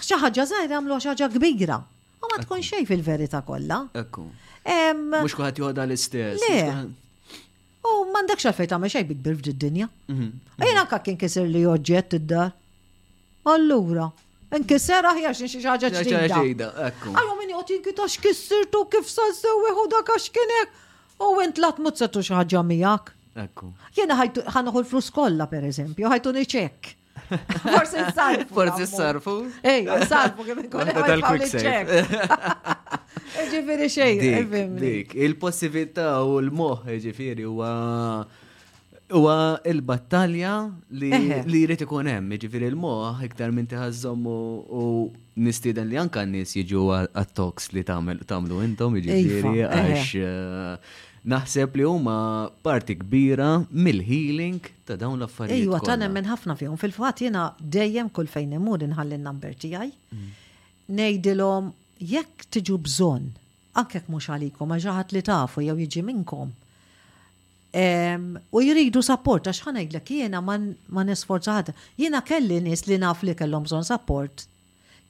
xi ħaġa żgħira għamlu xi ħaġa kbira. U ma tkun xejn fil-verità kollha. Ekku. Mhux kulħadd joħodha l-istess. U m'għandekx għalfejn tagħmel xejn bikbir f'did dinja. Mhm. Jien anke kien kiser li oġġett id-dar. Allura, Nkisser aħjar xi xi ħaġa ġdida. Allora min jgħod jinkita x'kissirtu kif sa sew ieħu dak għax kien hekk. U int lat mut setu xi ħaġa miegħek. Ekku. Jiena ħanħu l-flus kollha pereżempju, ħajtu niċek. Forsi s-sarfu. Forsi s-sarfu. Ej, s-sarfu kif ikun tal-quick Ġifiri xejn, Dik, il-possibilità u l-moħ, ġifiri, huwa huwa il-battalja li jrid ikun hemm, ġifiri l-moħ iktar minn tiħazzom u nistieden li anka n-nies jiġu għat-toks li tagħmlu intom, ġifiri, iva, għax eh, naħseb li huma parti kbira mill-healing ta' dawn l-affarijiet. Ejwa, ta' nemmen ħafna fihom. Fil-fatt jiena dejjem kull fejn imur inħalli n-number tiegħi. Mm. Ngħidilhom jekk tiġu bżonn, anke jekk mhux għalikom għax ġaħat li tafu jew jiġi minnkom. U jridu sapport, għax ħanajdlek jiena ma nisforza ħadd. Jiena kelli nies li naf li kellhom bżonn sapport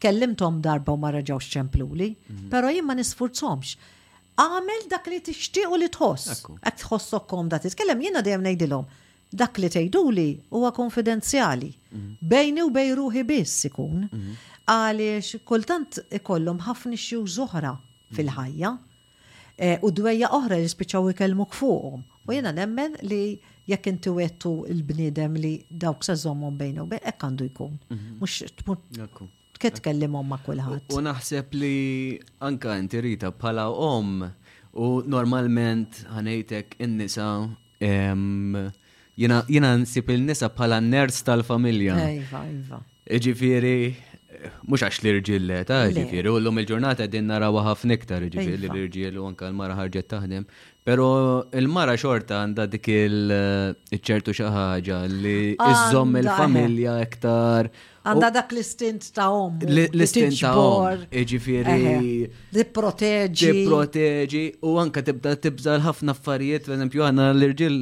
Kellimthom darba u ma reġgħux ċempluli, però jien ma nisfurzhomx. Agħmel dak li tixtieq u li tħoss. Hekk tħossok komda titkellem, jiena dejjem ngħidilhom dak li tgħiduli huwa konfidenzjali. Bejni u bejn ruħi biss ikun. Għaliex kultant ikollhom ħafna issues oħra fil-ħajja. Eh, u dwejja oħra li spiċċaw ikellmuk fuqhom. U jiena nemmen li jekk inti wettu il-bniedem li dawk se żommhom bejn u bejn hekk għandu jkun. Mhm. Mhux tmur kif tkellimhom ma' kulħadd. U naħseb li anka inti rita bħala om u normalment ħanejtek in-nisa Jina nsib il-nisa bħala nerds tal-familja. Iva, iva. Ġifiri, mux għax l-irġil le, ta' ġifiri, u l-lum il-ġurnata din narawa ħafna iktar, ġifiri, iva. l-irġil u anka l-mara ħarġet taħdem. Pero il-mara xorta għanda dik il-ċertu xaħġa li iżżomm il-familja iktar Għanda dak l-istint ta' om. L-istint ta' om. Iġifiri. Li proteġi. Li proteġi. U anka tibda tibza l-ħafna affarijiet, per eżempju, għanna l-irġil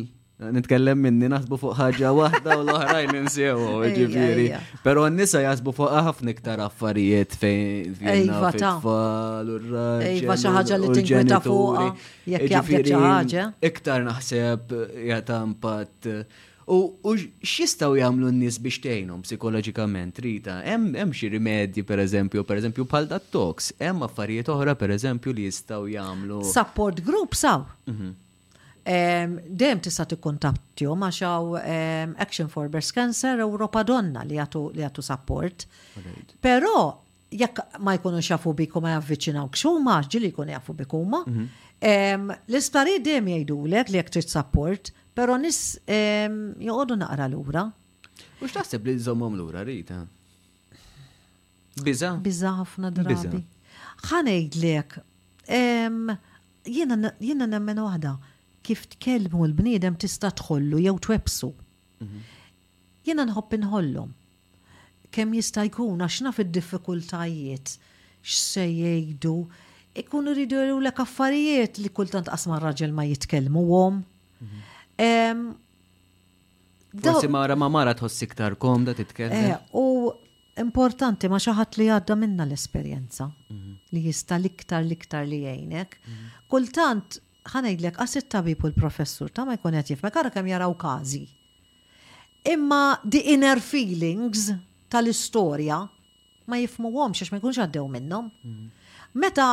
nitkellem minni naħsbu fuq ħaġa waħda u l-oħrajn ninsew, ġifiri. Pero n-nisa jasbu fuq ħafna iktar affarijiet fejn Iva ta' tfal u r-raġel. Iva xi ħaġa li tinkweta fuq jekk jaqbel xi ħaġa. Iktar naħseb jata impatt U x'jistgħu jagħmlu n-nies biex tgħinhom psikoloġikament, Rita? Hemm xi rimedji pereżempju, pereżempju bħal dat-talks, hemm affarijiet oħra pereżempju li jistgħu jagħmlu? Support groups hawn. Mhm. Dejjem tista' tikkuntattihom għax hawn Action for Breast Cancer Ewropa Donna li jagħtu support. Però jekk ma jkunux jafu bik u ma javviċinawkx huma, ġili jkunu jafu bik huma. Mhm. L-isptarijiet dejjem jgħidulek li jekk trid sapport, però nis joqogħdu naqra lura. U x'taħseb li żommhom lura Rita? Biża? Biża ħafna drabi. Ħanejdlek, jiena nemmen waħda, kif tkellmu l-bniedem tista' tħollu jew twebsu. Mhm. Jiena nħobb inħollhom kemm jista' jkun għax naf id-diffikultajiet x'se jgħidu, ikunu jridu jgħidulek affarijiet li kultant qas ma' raġel ma jitkellmuhom. Forsi mara ma' mara tħoss iktar komda titkellem. Eh, u importanti ma' xi ħadd li għadda minna l-esperjenza mhm. li jista' l-iktar l-iktar li jgħinek. Mhm. Kultant Ħa ngħidlek, għax it-tabib u l-professur ta' ma jkun qed jifhmek, ara kemm jaraw każi. Imma the inner feelings tal-istorja ma jifhmuhomx għax ma jkunx għaddew minnhom. Mm. Meta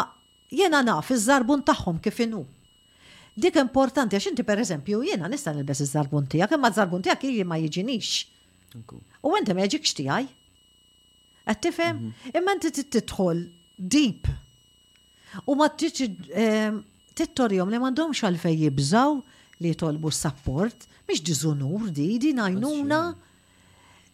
jiena naf iż-żarbun tagħhom kif inhu. Dik importanti għax inti pereżempju jiena nista' nilbes iż-żarbun tiegħek imma ż-żarbun tiegħek jien ma jiġinix. U inti ma jiġikx tiegħi. Qed tifhem? Mhm. Imma inti tidħol deep U ma tridx ehm, tittorjom li m'għandhomx għalfej jibżaw li jitolbu s-sapport, mhix diżunur di, di ngħinuna.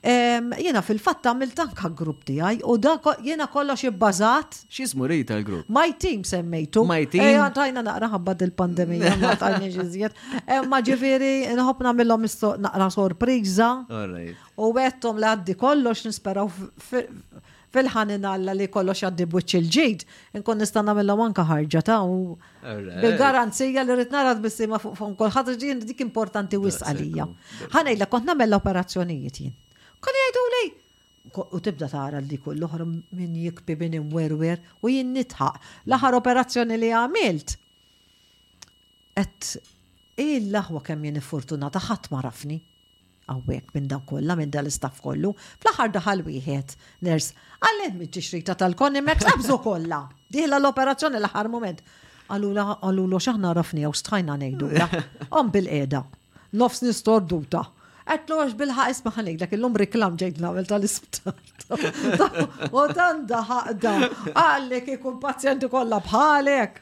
Ehm, jiena fil-fatt għamil tanka grupp tiegħi u da jiena kollox ibbażat. X'ismu rita l-grupp? My team semmejtu. My team. Ejja eh, tajna naqra ħabba il-pandemija ma tajni ġiżjed. Eh, ma ġifieri nħobb nagħmilhom naqra sorpriża. U għettom li għaddi kollox nisperaw Fil-ħanin Alla li kollox jgħaddi b'wiċċ il-ġid, inkun nista' nagħmilhom anke ħarġa ta' u bil-garanzija li rrid nara tbissima fuq fuq kulħadd li ġien dik importanti wisq għalija. Ħa ngħidlek kont nagħmel l-operazzjonijiet jien. Kont jgħiduli u tibda tara li kull l-oħra min jikpi min imwerwer u jien nitħaq. L-aħħar operazzjoni li għamilt qed il-laħwa kemm jien fortunata ħadd ma rafni. Hawnhekk minn dawn kollha, minn dan l-istaff kollu, fl-aħħar daħal wieħed, ners, għalih minn tixrita tal-Conimex qabżu kollha. Dieħla l-operazzjoni l-aħħar mument. Għalula għalulu x'aħna rafni u stħajna ngħidu. Om bil-qiegħda. Nofs nistorduta. Għetlu għax bil-ħaq isma ħanejlek illum reklam ġejt nagħmel tal-isptar. U dan daħaq da. Għallek ikun pazjenti kollha bħalek.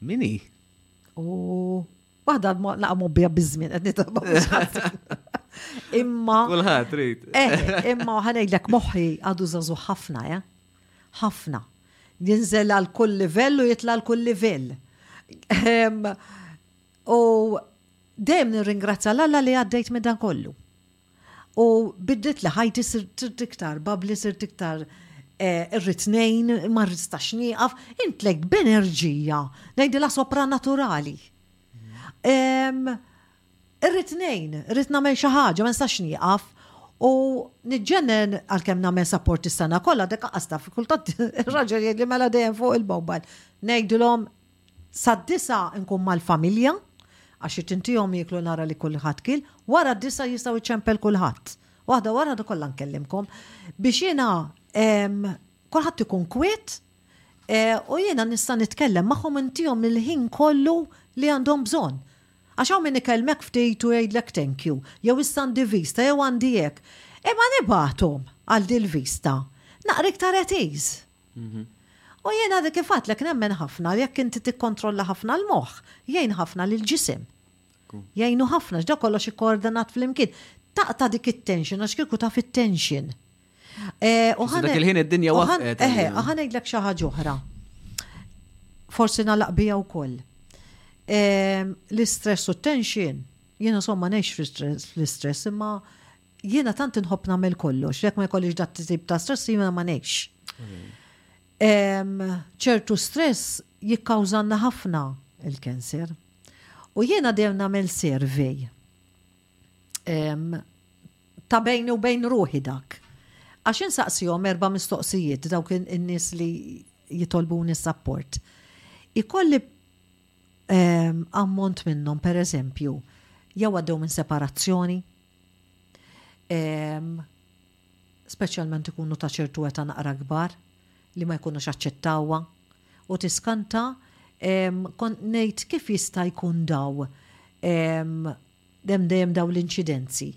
Min hi? U waħda naqgħu mobbija biż-żmien qed nitolba mhux ħażin. Imma. Kulħadd trid. Eh, imma ħanejdlek moħħi għadu żagħżugħ ħafna, eh? Ħafna. Jinżel għal kull livell u jitla' għal kull livell. Ehm, u dejjem nirringrazzja l-Alla li għaddejt minn dan kollu. U biddliet li ħajti sirt iktar bubbly, sirt iktar irrid ngħin, ma nistax nieqaf, int tlejt b'enerġija, ngħidilha sopranaturali. Irrid ngħin, irrid nagħmel xi ħaġa, ma nistax nieqaf. U niġġennen għalkemm nagħmel support is-sena kollha, dek anqas taf, kultant ir-raġel jgħidli mela dejjem fuq il-mobile. Ngħidilhom Sad-disgħa nkun mal-familja, għax irid intihom jieklu nara li kulħadd kiel, wara d-disgħa jistgħu jċempel kulħadd. Waħda wara waħda kollha nkellimkom. Biex jiena kulħadd ikun kwiet u jiena nista' nitkellem magħhom intihom il-ħin kollu li għandhom bżonn. Għax hawn min ikellmek ftit u jgħidlek thank you, jew issa għandi vista, jew għandi hekk. Imma nibgħathom għal dil-vista naqra iktar at ease. U jiena kif għedtlek nemmen ħafna li jekk inti tikkontrolla ħafna l-moħħ, jgħin ħafna lill-ġisem. Jgħinu ħafna għax dak kollox ikkoordinat flimkien. Taqta' dik it-tension għax kieku taf it-tension. U ħa il-ħin id-dinja waħqet. Eħe, ħa ngħidlek xi ħaġa oħra. Forsi nagħlaq biha wkoll. L-istress u t-tension, jiena somma ngħix fl-istress imma Jiena tant inħobb nagħmel kollox, jekk ma jkollix dat tizib ta' stress jiena ma ngħix. ċertu stress jikkawżanna ħafna il-kanser. U jiena dejjem nagħmel survey ta' bejn u bejn ruħi dak. Għax insaqsihom erba' mistoqsijiet dawk in-nies li jitolbuni s-sapport. Ikolli ammont minnhom, pereżempju, jew għaddew minn separazzjoni, speċjalment ikunu ta' ċertu età naqra kbar li ma jkunux aċċettawha u tiskanta kont ngħid kif jista' jkun daw hemm dejjem dawn l-inċidenzi.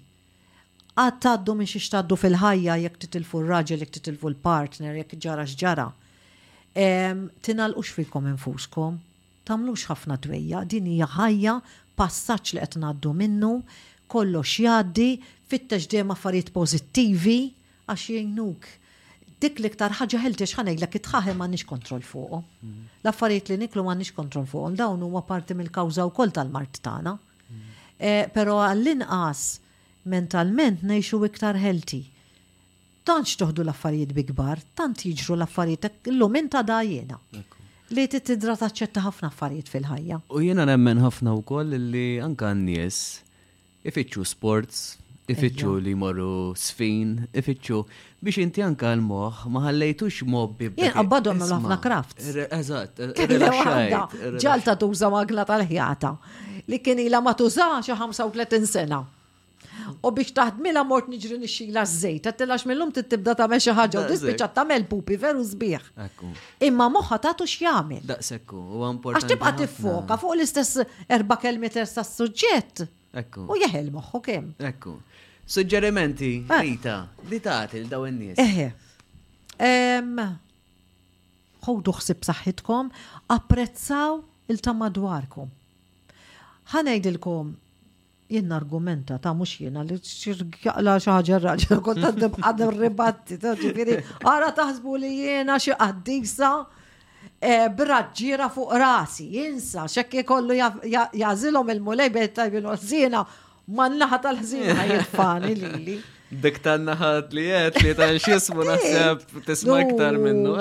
Għad tgħaddu minn xi x'tgħaddu fil-ħajja jekk titilfu r-raġel, jekk titilfu l-partner, jekk ġara x'ġara. Tingħalqux fikom infuskom. Tagħmlux ħafna dwejjaq, din hija ħajja, passaġġ li qed ngħaddu minnu, kollox jgħaddi, fittex dejjem affarijiet pożittivi għax jgħinuk. Dik l-iktar ħaġa ħeltiex ħa ngħidlek it-tħaħ ma għandniex kontroll fuqhom. L-affarijiet li niklu ma għandniex kontroll fuqhom, dawn huma parti mill-kawża wkoll tal-mard tagħna. Eh, però għall-inqas mentalment ngħixu iktar ħelti. Tantx toħdu l-affarijiet bi kbar, tant jiġru l-affarijiet hekk illum int għadha jiena. Li trid tidra taċċetta ħafna affarijiet fil-ħajja. U jiena nemmen ħafna wkoll li anke n-nies ifittxu sports, ifittxu li jmorru sfin, ifittxu biex inti anke l-moħħ ma ħallejtux mgħobbi b'. Jien qabbadhom nagħmlu ħafna crafts. Eżatt, irrilaxxajt. Ġalta tuża magna tal-ħjata li kien ilha ma tuża xi 35 sena. U biex taħdmilha mort niġri nixxila ż-żejt, għattilax mill-lum tibda tagħmel xi ħaġa u tispiċċa tagħmel pupi veru sbieħ. Imma moħħa tagħtu x'jagħmel. Daqsekku, u importanti. Għax tibqa' tiffoka fuq l-istess erba' kelmiet ersa suġġett. Ekku. U jeħel moħħu kemm. Ekku. Suġġerimenti, ah. Rita, li tagħti l-daw in-nies. Eħe. Ħodu ħsib saħħitkom, apprezzaw il-tamadwarkom. Ħanejdilkom Jien nargumenta ta' mhux jiena li jaqla xi ħaġa r-raġel kont għandem għadem ribatti ta' ġifieri ara taħsbu li jiena xi qaddisa eh, b'raġġiera fuq rasi, jinsa, xekk ikollu jażilhom il-mulej bejn tajbin u ħżiena ma naħa tal-ħżiena jitfani lili. Dik tan-naħat li qed li ta' xismu naħseb tisma' iktar minnu.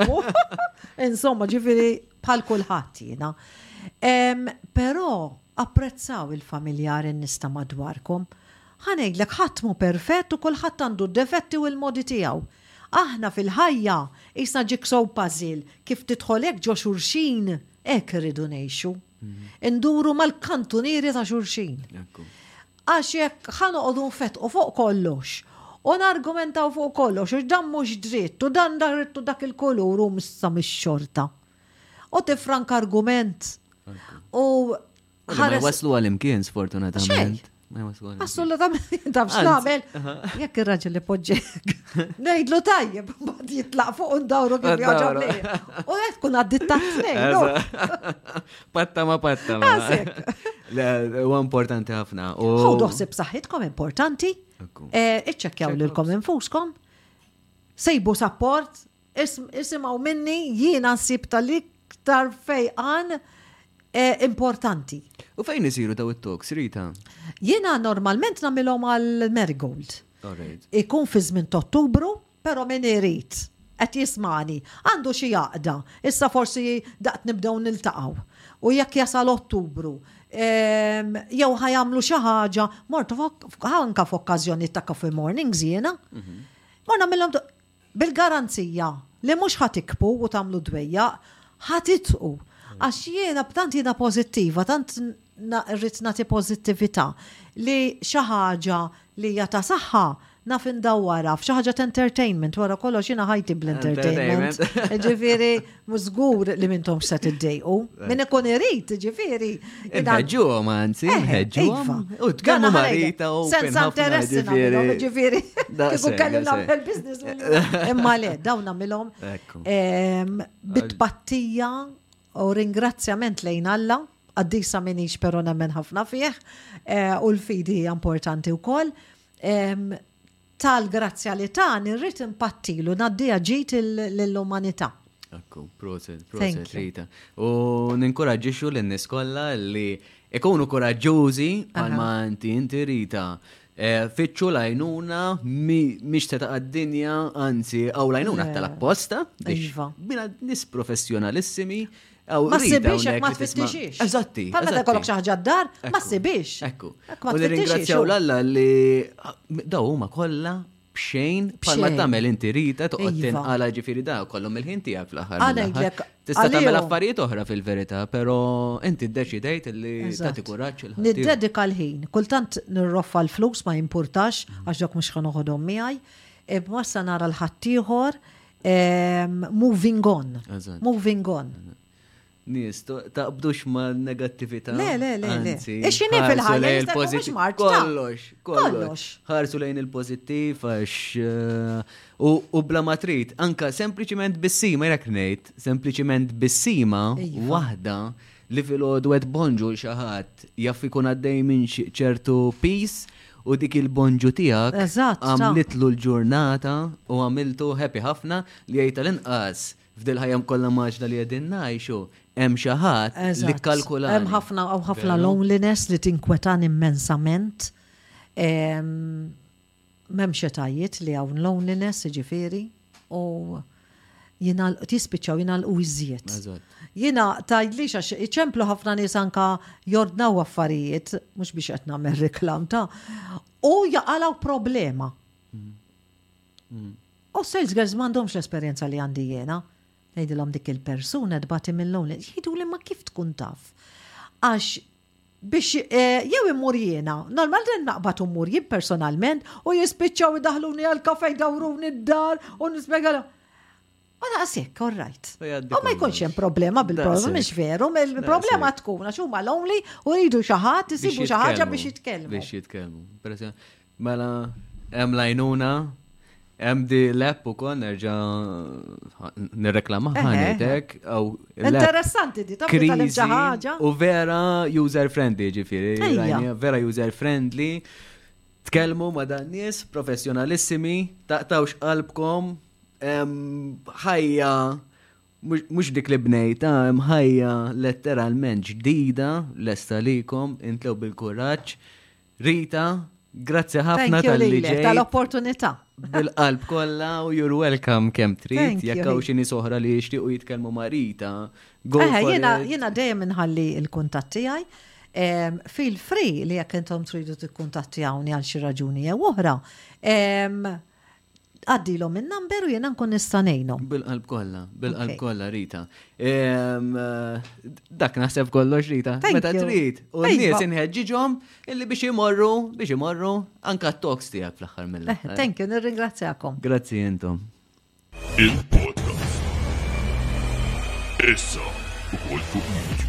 Insomma, ġifieri bħal kulħadd jiena. Però Apprezzaw il-familjari n-nies ta' madwarkom. Ħa ngħidlek, ħadd mhu perfett u kulħadd għandu d-defetti u l-modi tiegħu. Aħna fil-ħajja qisna jigsaw puzzle, kif tidħol hekk ġo xulxin, hekk irridu ngħixu. Induru mal-kantunieri ta' xulxin. Għax jekk ħa noqogħdu nfetqu fuq kollox u nargumentaw fuq kollox u dan mhux dritt u dan dritt u dak il-kulur hu missha mix-xorta. U tifranka argument. U Ma jwaslu għal-imkien, sfortunatament. Assolutament, taf x'nagħmel. Jekk ir-raġel li poġġek. Ngħidlu tajjeb, mbagħad jitlaq fuq undawru kif jogħġobni. U qed tkun għaddit ta' tnejn. Patta ma patta. Huwa importanti ħafna. U doħsib saħħitkom importanti. Eh, iċċekkjaw lilkom infuskom. Sejbu sapport Isimgħu minni jiena nsib tal-iktar fejqan eh, importanti. U fejn isiru daw it-talks, Rita? Jiena normalment nagħmilhom għal Marigold. Ikun fi żmien Ottubru, però min irid qed jismani, għandu xi jaqda. Issa forsi daqt nibdew niltaqgħu. U jekk jasal Ottubru, ehm, jew ħajamlu xi ħaġa, mort anka f'okkażjoni ta' Coffee Mornings jiena. Mhm. Morna mill Bil-garanzija li mhux ħa tikbu u tagħmlu d-dwejjaq, ħa tidħku. Għax jiena, tant jiena pożittiva, tant rrid nagħti pożittività li xi ħaġa li hija ta' saħħa naf indawwarha f'xi ħaġa ta' entertainment, wara kollox jiena ħajti bl-entertainment. Ġifieri, Mużgur li mintom se tiddejqu. Min ikun irid, ġifieri. Inħeġġu għom, anzi, inħeġġu għom. Iva. U tkellmu marita u. Senza interess, ġifieri. Kiku kellu nagħmel biznis. Imma le, dawn nagħmilhom. Bitpattija u ringrazzjament lejn Alla, għaddisa minix pero nemmen ħafna fih, eh, u l-fidi importanti u koll. tal-grazzja li tani rrid inpattilu, ngħaddiha ġid lill-umanità. Ekku, proset, proset, Rita. U ninkoraġġixxu lin-nies kollha li ikunu koraġġużi bħalma inti inti Rita. Eh, fitxu lajnuna miex ta' għad-dinja, anzi, għaw lajnuna eh, tal-apposta. Iva. Bina nis professjonalissimi Ma ssibix jekk ma tfittixix. Eżatti. Bħal meta kollok xi ħaġa d-dar, ma ssibix. Ekku. U nirringrazzjaw l-Alla li daw huma kollha bxejn bħalma tagħmel inti rita toqgħod iva. tinqala ġifieri da kollhom il-ħin tiegħek fl-aħħar. Tista' tagħmel affarijiet oħra fil-verità, però inti ddeċidejt li tagħti kuraġġ il Niddedika l-ħin. Kultant nirroffa l-flus ma jimpurtax għax dak mhux ħanoħodhom miegħi. Imma sa nara l-ħaddieħor moving on. Moving on. Nis, taqbdux ma negattivita. Le, le, le, le. Ix jini fil-ħajja, il-pozit. Kollox, kollox. Ħarsu lejn il-pozittiv, għax. Eh, u bla matrit, anka sempliciment bissima, jek nejt, sempliciment bissima, iva. wahda, li filgħodu qed tbonġu xi ħadd jaf ikun għaddej minn xi ċertu piż u dik il-bonġu tiegħek għamlitlu l-ġurnata u għamiltu happy ħafna li jgħid tal-inqas f'dil-ħajja mkollha mgħaġġla li qegħdin ngħixu hemm xi ħadd li kkalkulani. Hemm ħafna hawn ħafna loneliness li tinkwetani immensament. M'hemmx etajiet li hawn loneliness jiġifieri u jingħalq jispiċċaw jingħalqu iżjed. Eżatt. Jiena tgħidlix għax iċemplu ħafna nies anka jordnaw affarijiet, mhux biex qed nagħmel reklam ta' u jaqalgħu problema. U sales girls m'għandhomx l-esperjenza li għandi jiena. Ngħidilhom dik il-persuna tbati mill-loneliness. Jgħidu li ma kif tkun taf. Għax biex jew immur jiena. Normalment naqbad u mmur jien personalment u jispiċċaw idaħħluni għall-kafè jdawruni d-dar u nispjegalhom. U naqas hekk, all right. U ma jkunx hemm problema bil-problema, mhux veru, il-problema tkun għax huma lonely u jridu xi ħadd isibu xi ħaġa biex jitkellmu. Biex jitkellmu. Mela, hemm lajnuna, hemm di l-app ukoll nerġa' nirreklama ħanejtek. Interessanti di, ta' kriżi ħaġa. U vera user friendly ġifieri, vera user friendly. Tkellmu ma' dan nies professjonalissimi, taqtawx qalbkom, ħajja mux dik li bnejta, mħajja letteralment ġdida, l-estalikom, intlew bil-kuraċ, Rita, grazzi ħafna tal-li ġej. Tal-opportunità. Bil-qalb kollha u you're welcome kemm trid, jekk hawn xi nies oħra li jixtiequ jitkellmu ma' Rita. Eħe, jiena jiena dejjem inħalli l-kuntatt tiegħi. Feel free li jekk intom tridu tikkuntatti hawnni għal xi raġuni jew oħra. Għaddilhom in-number u jiena nkun nista' ngħinhom. Bil-qalb kollha, bil-qalb kollha Rita. Ehm, dak naħseb kollox Rita, meta trid. U nies inħeġġiġhom illi biex imorru, biex imorru anka t-toks tiegħek fl-aħħar mill eh, Thank you, nirringrazzjakom. Grazzi intom. Il-podcast. Issa, u kol fuq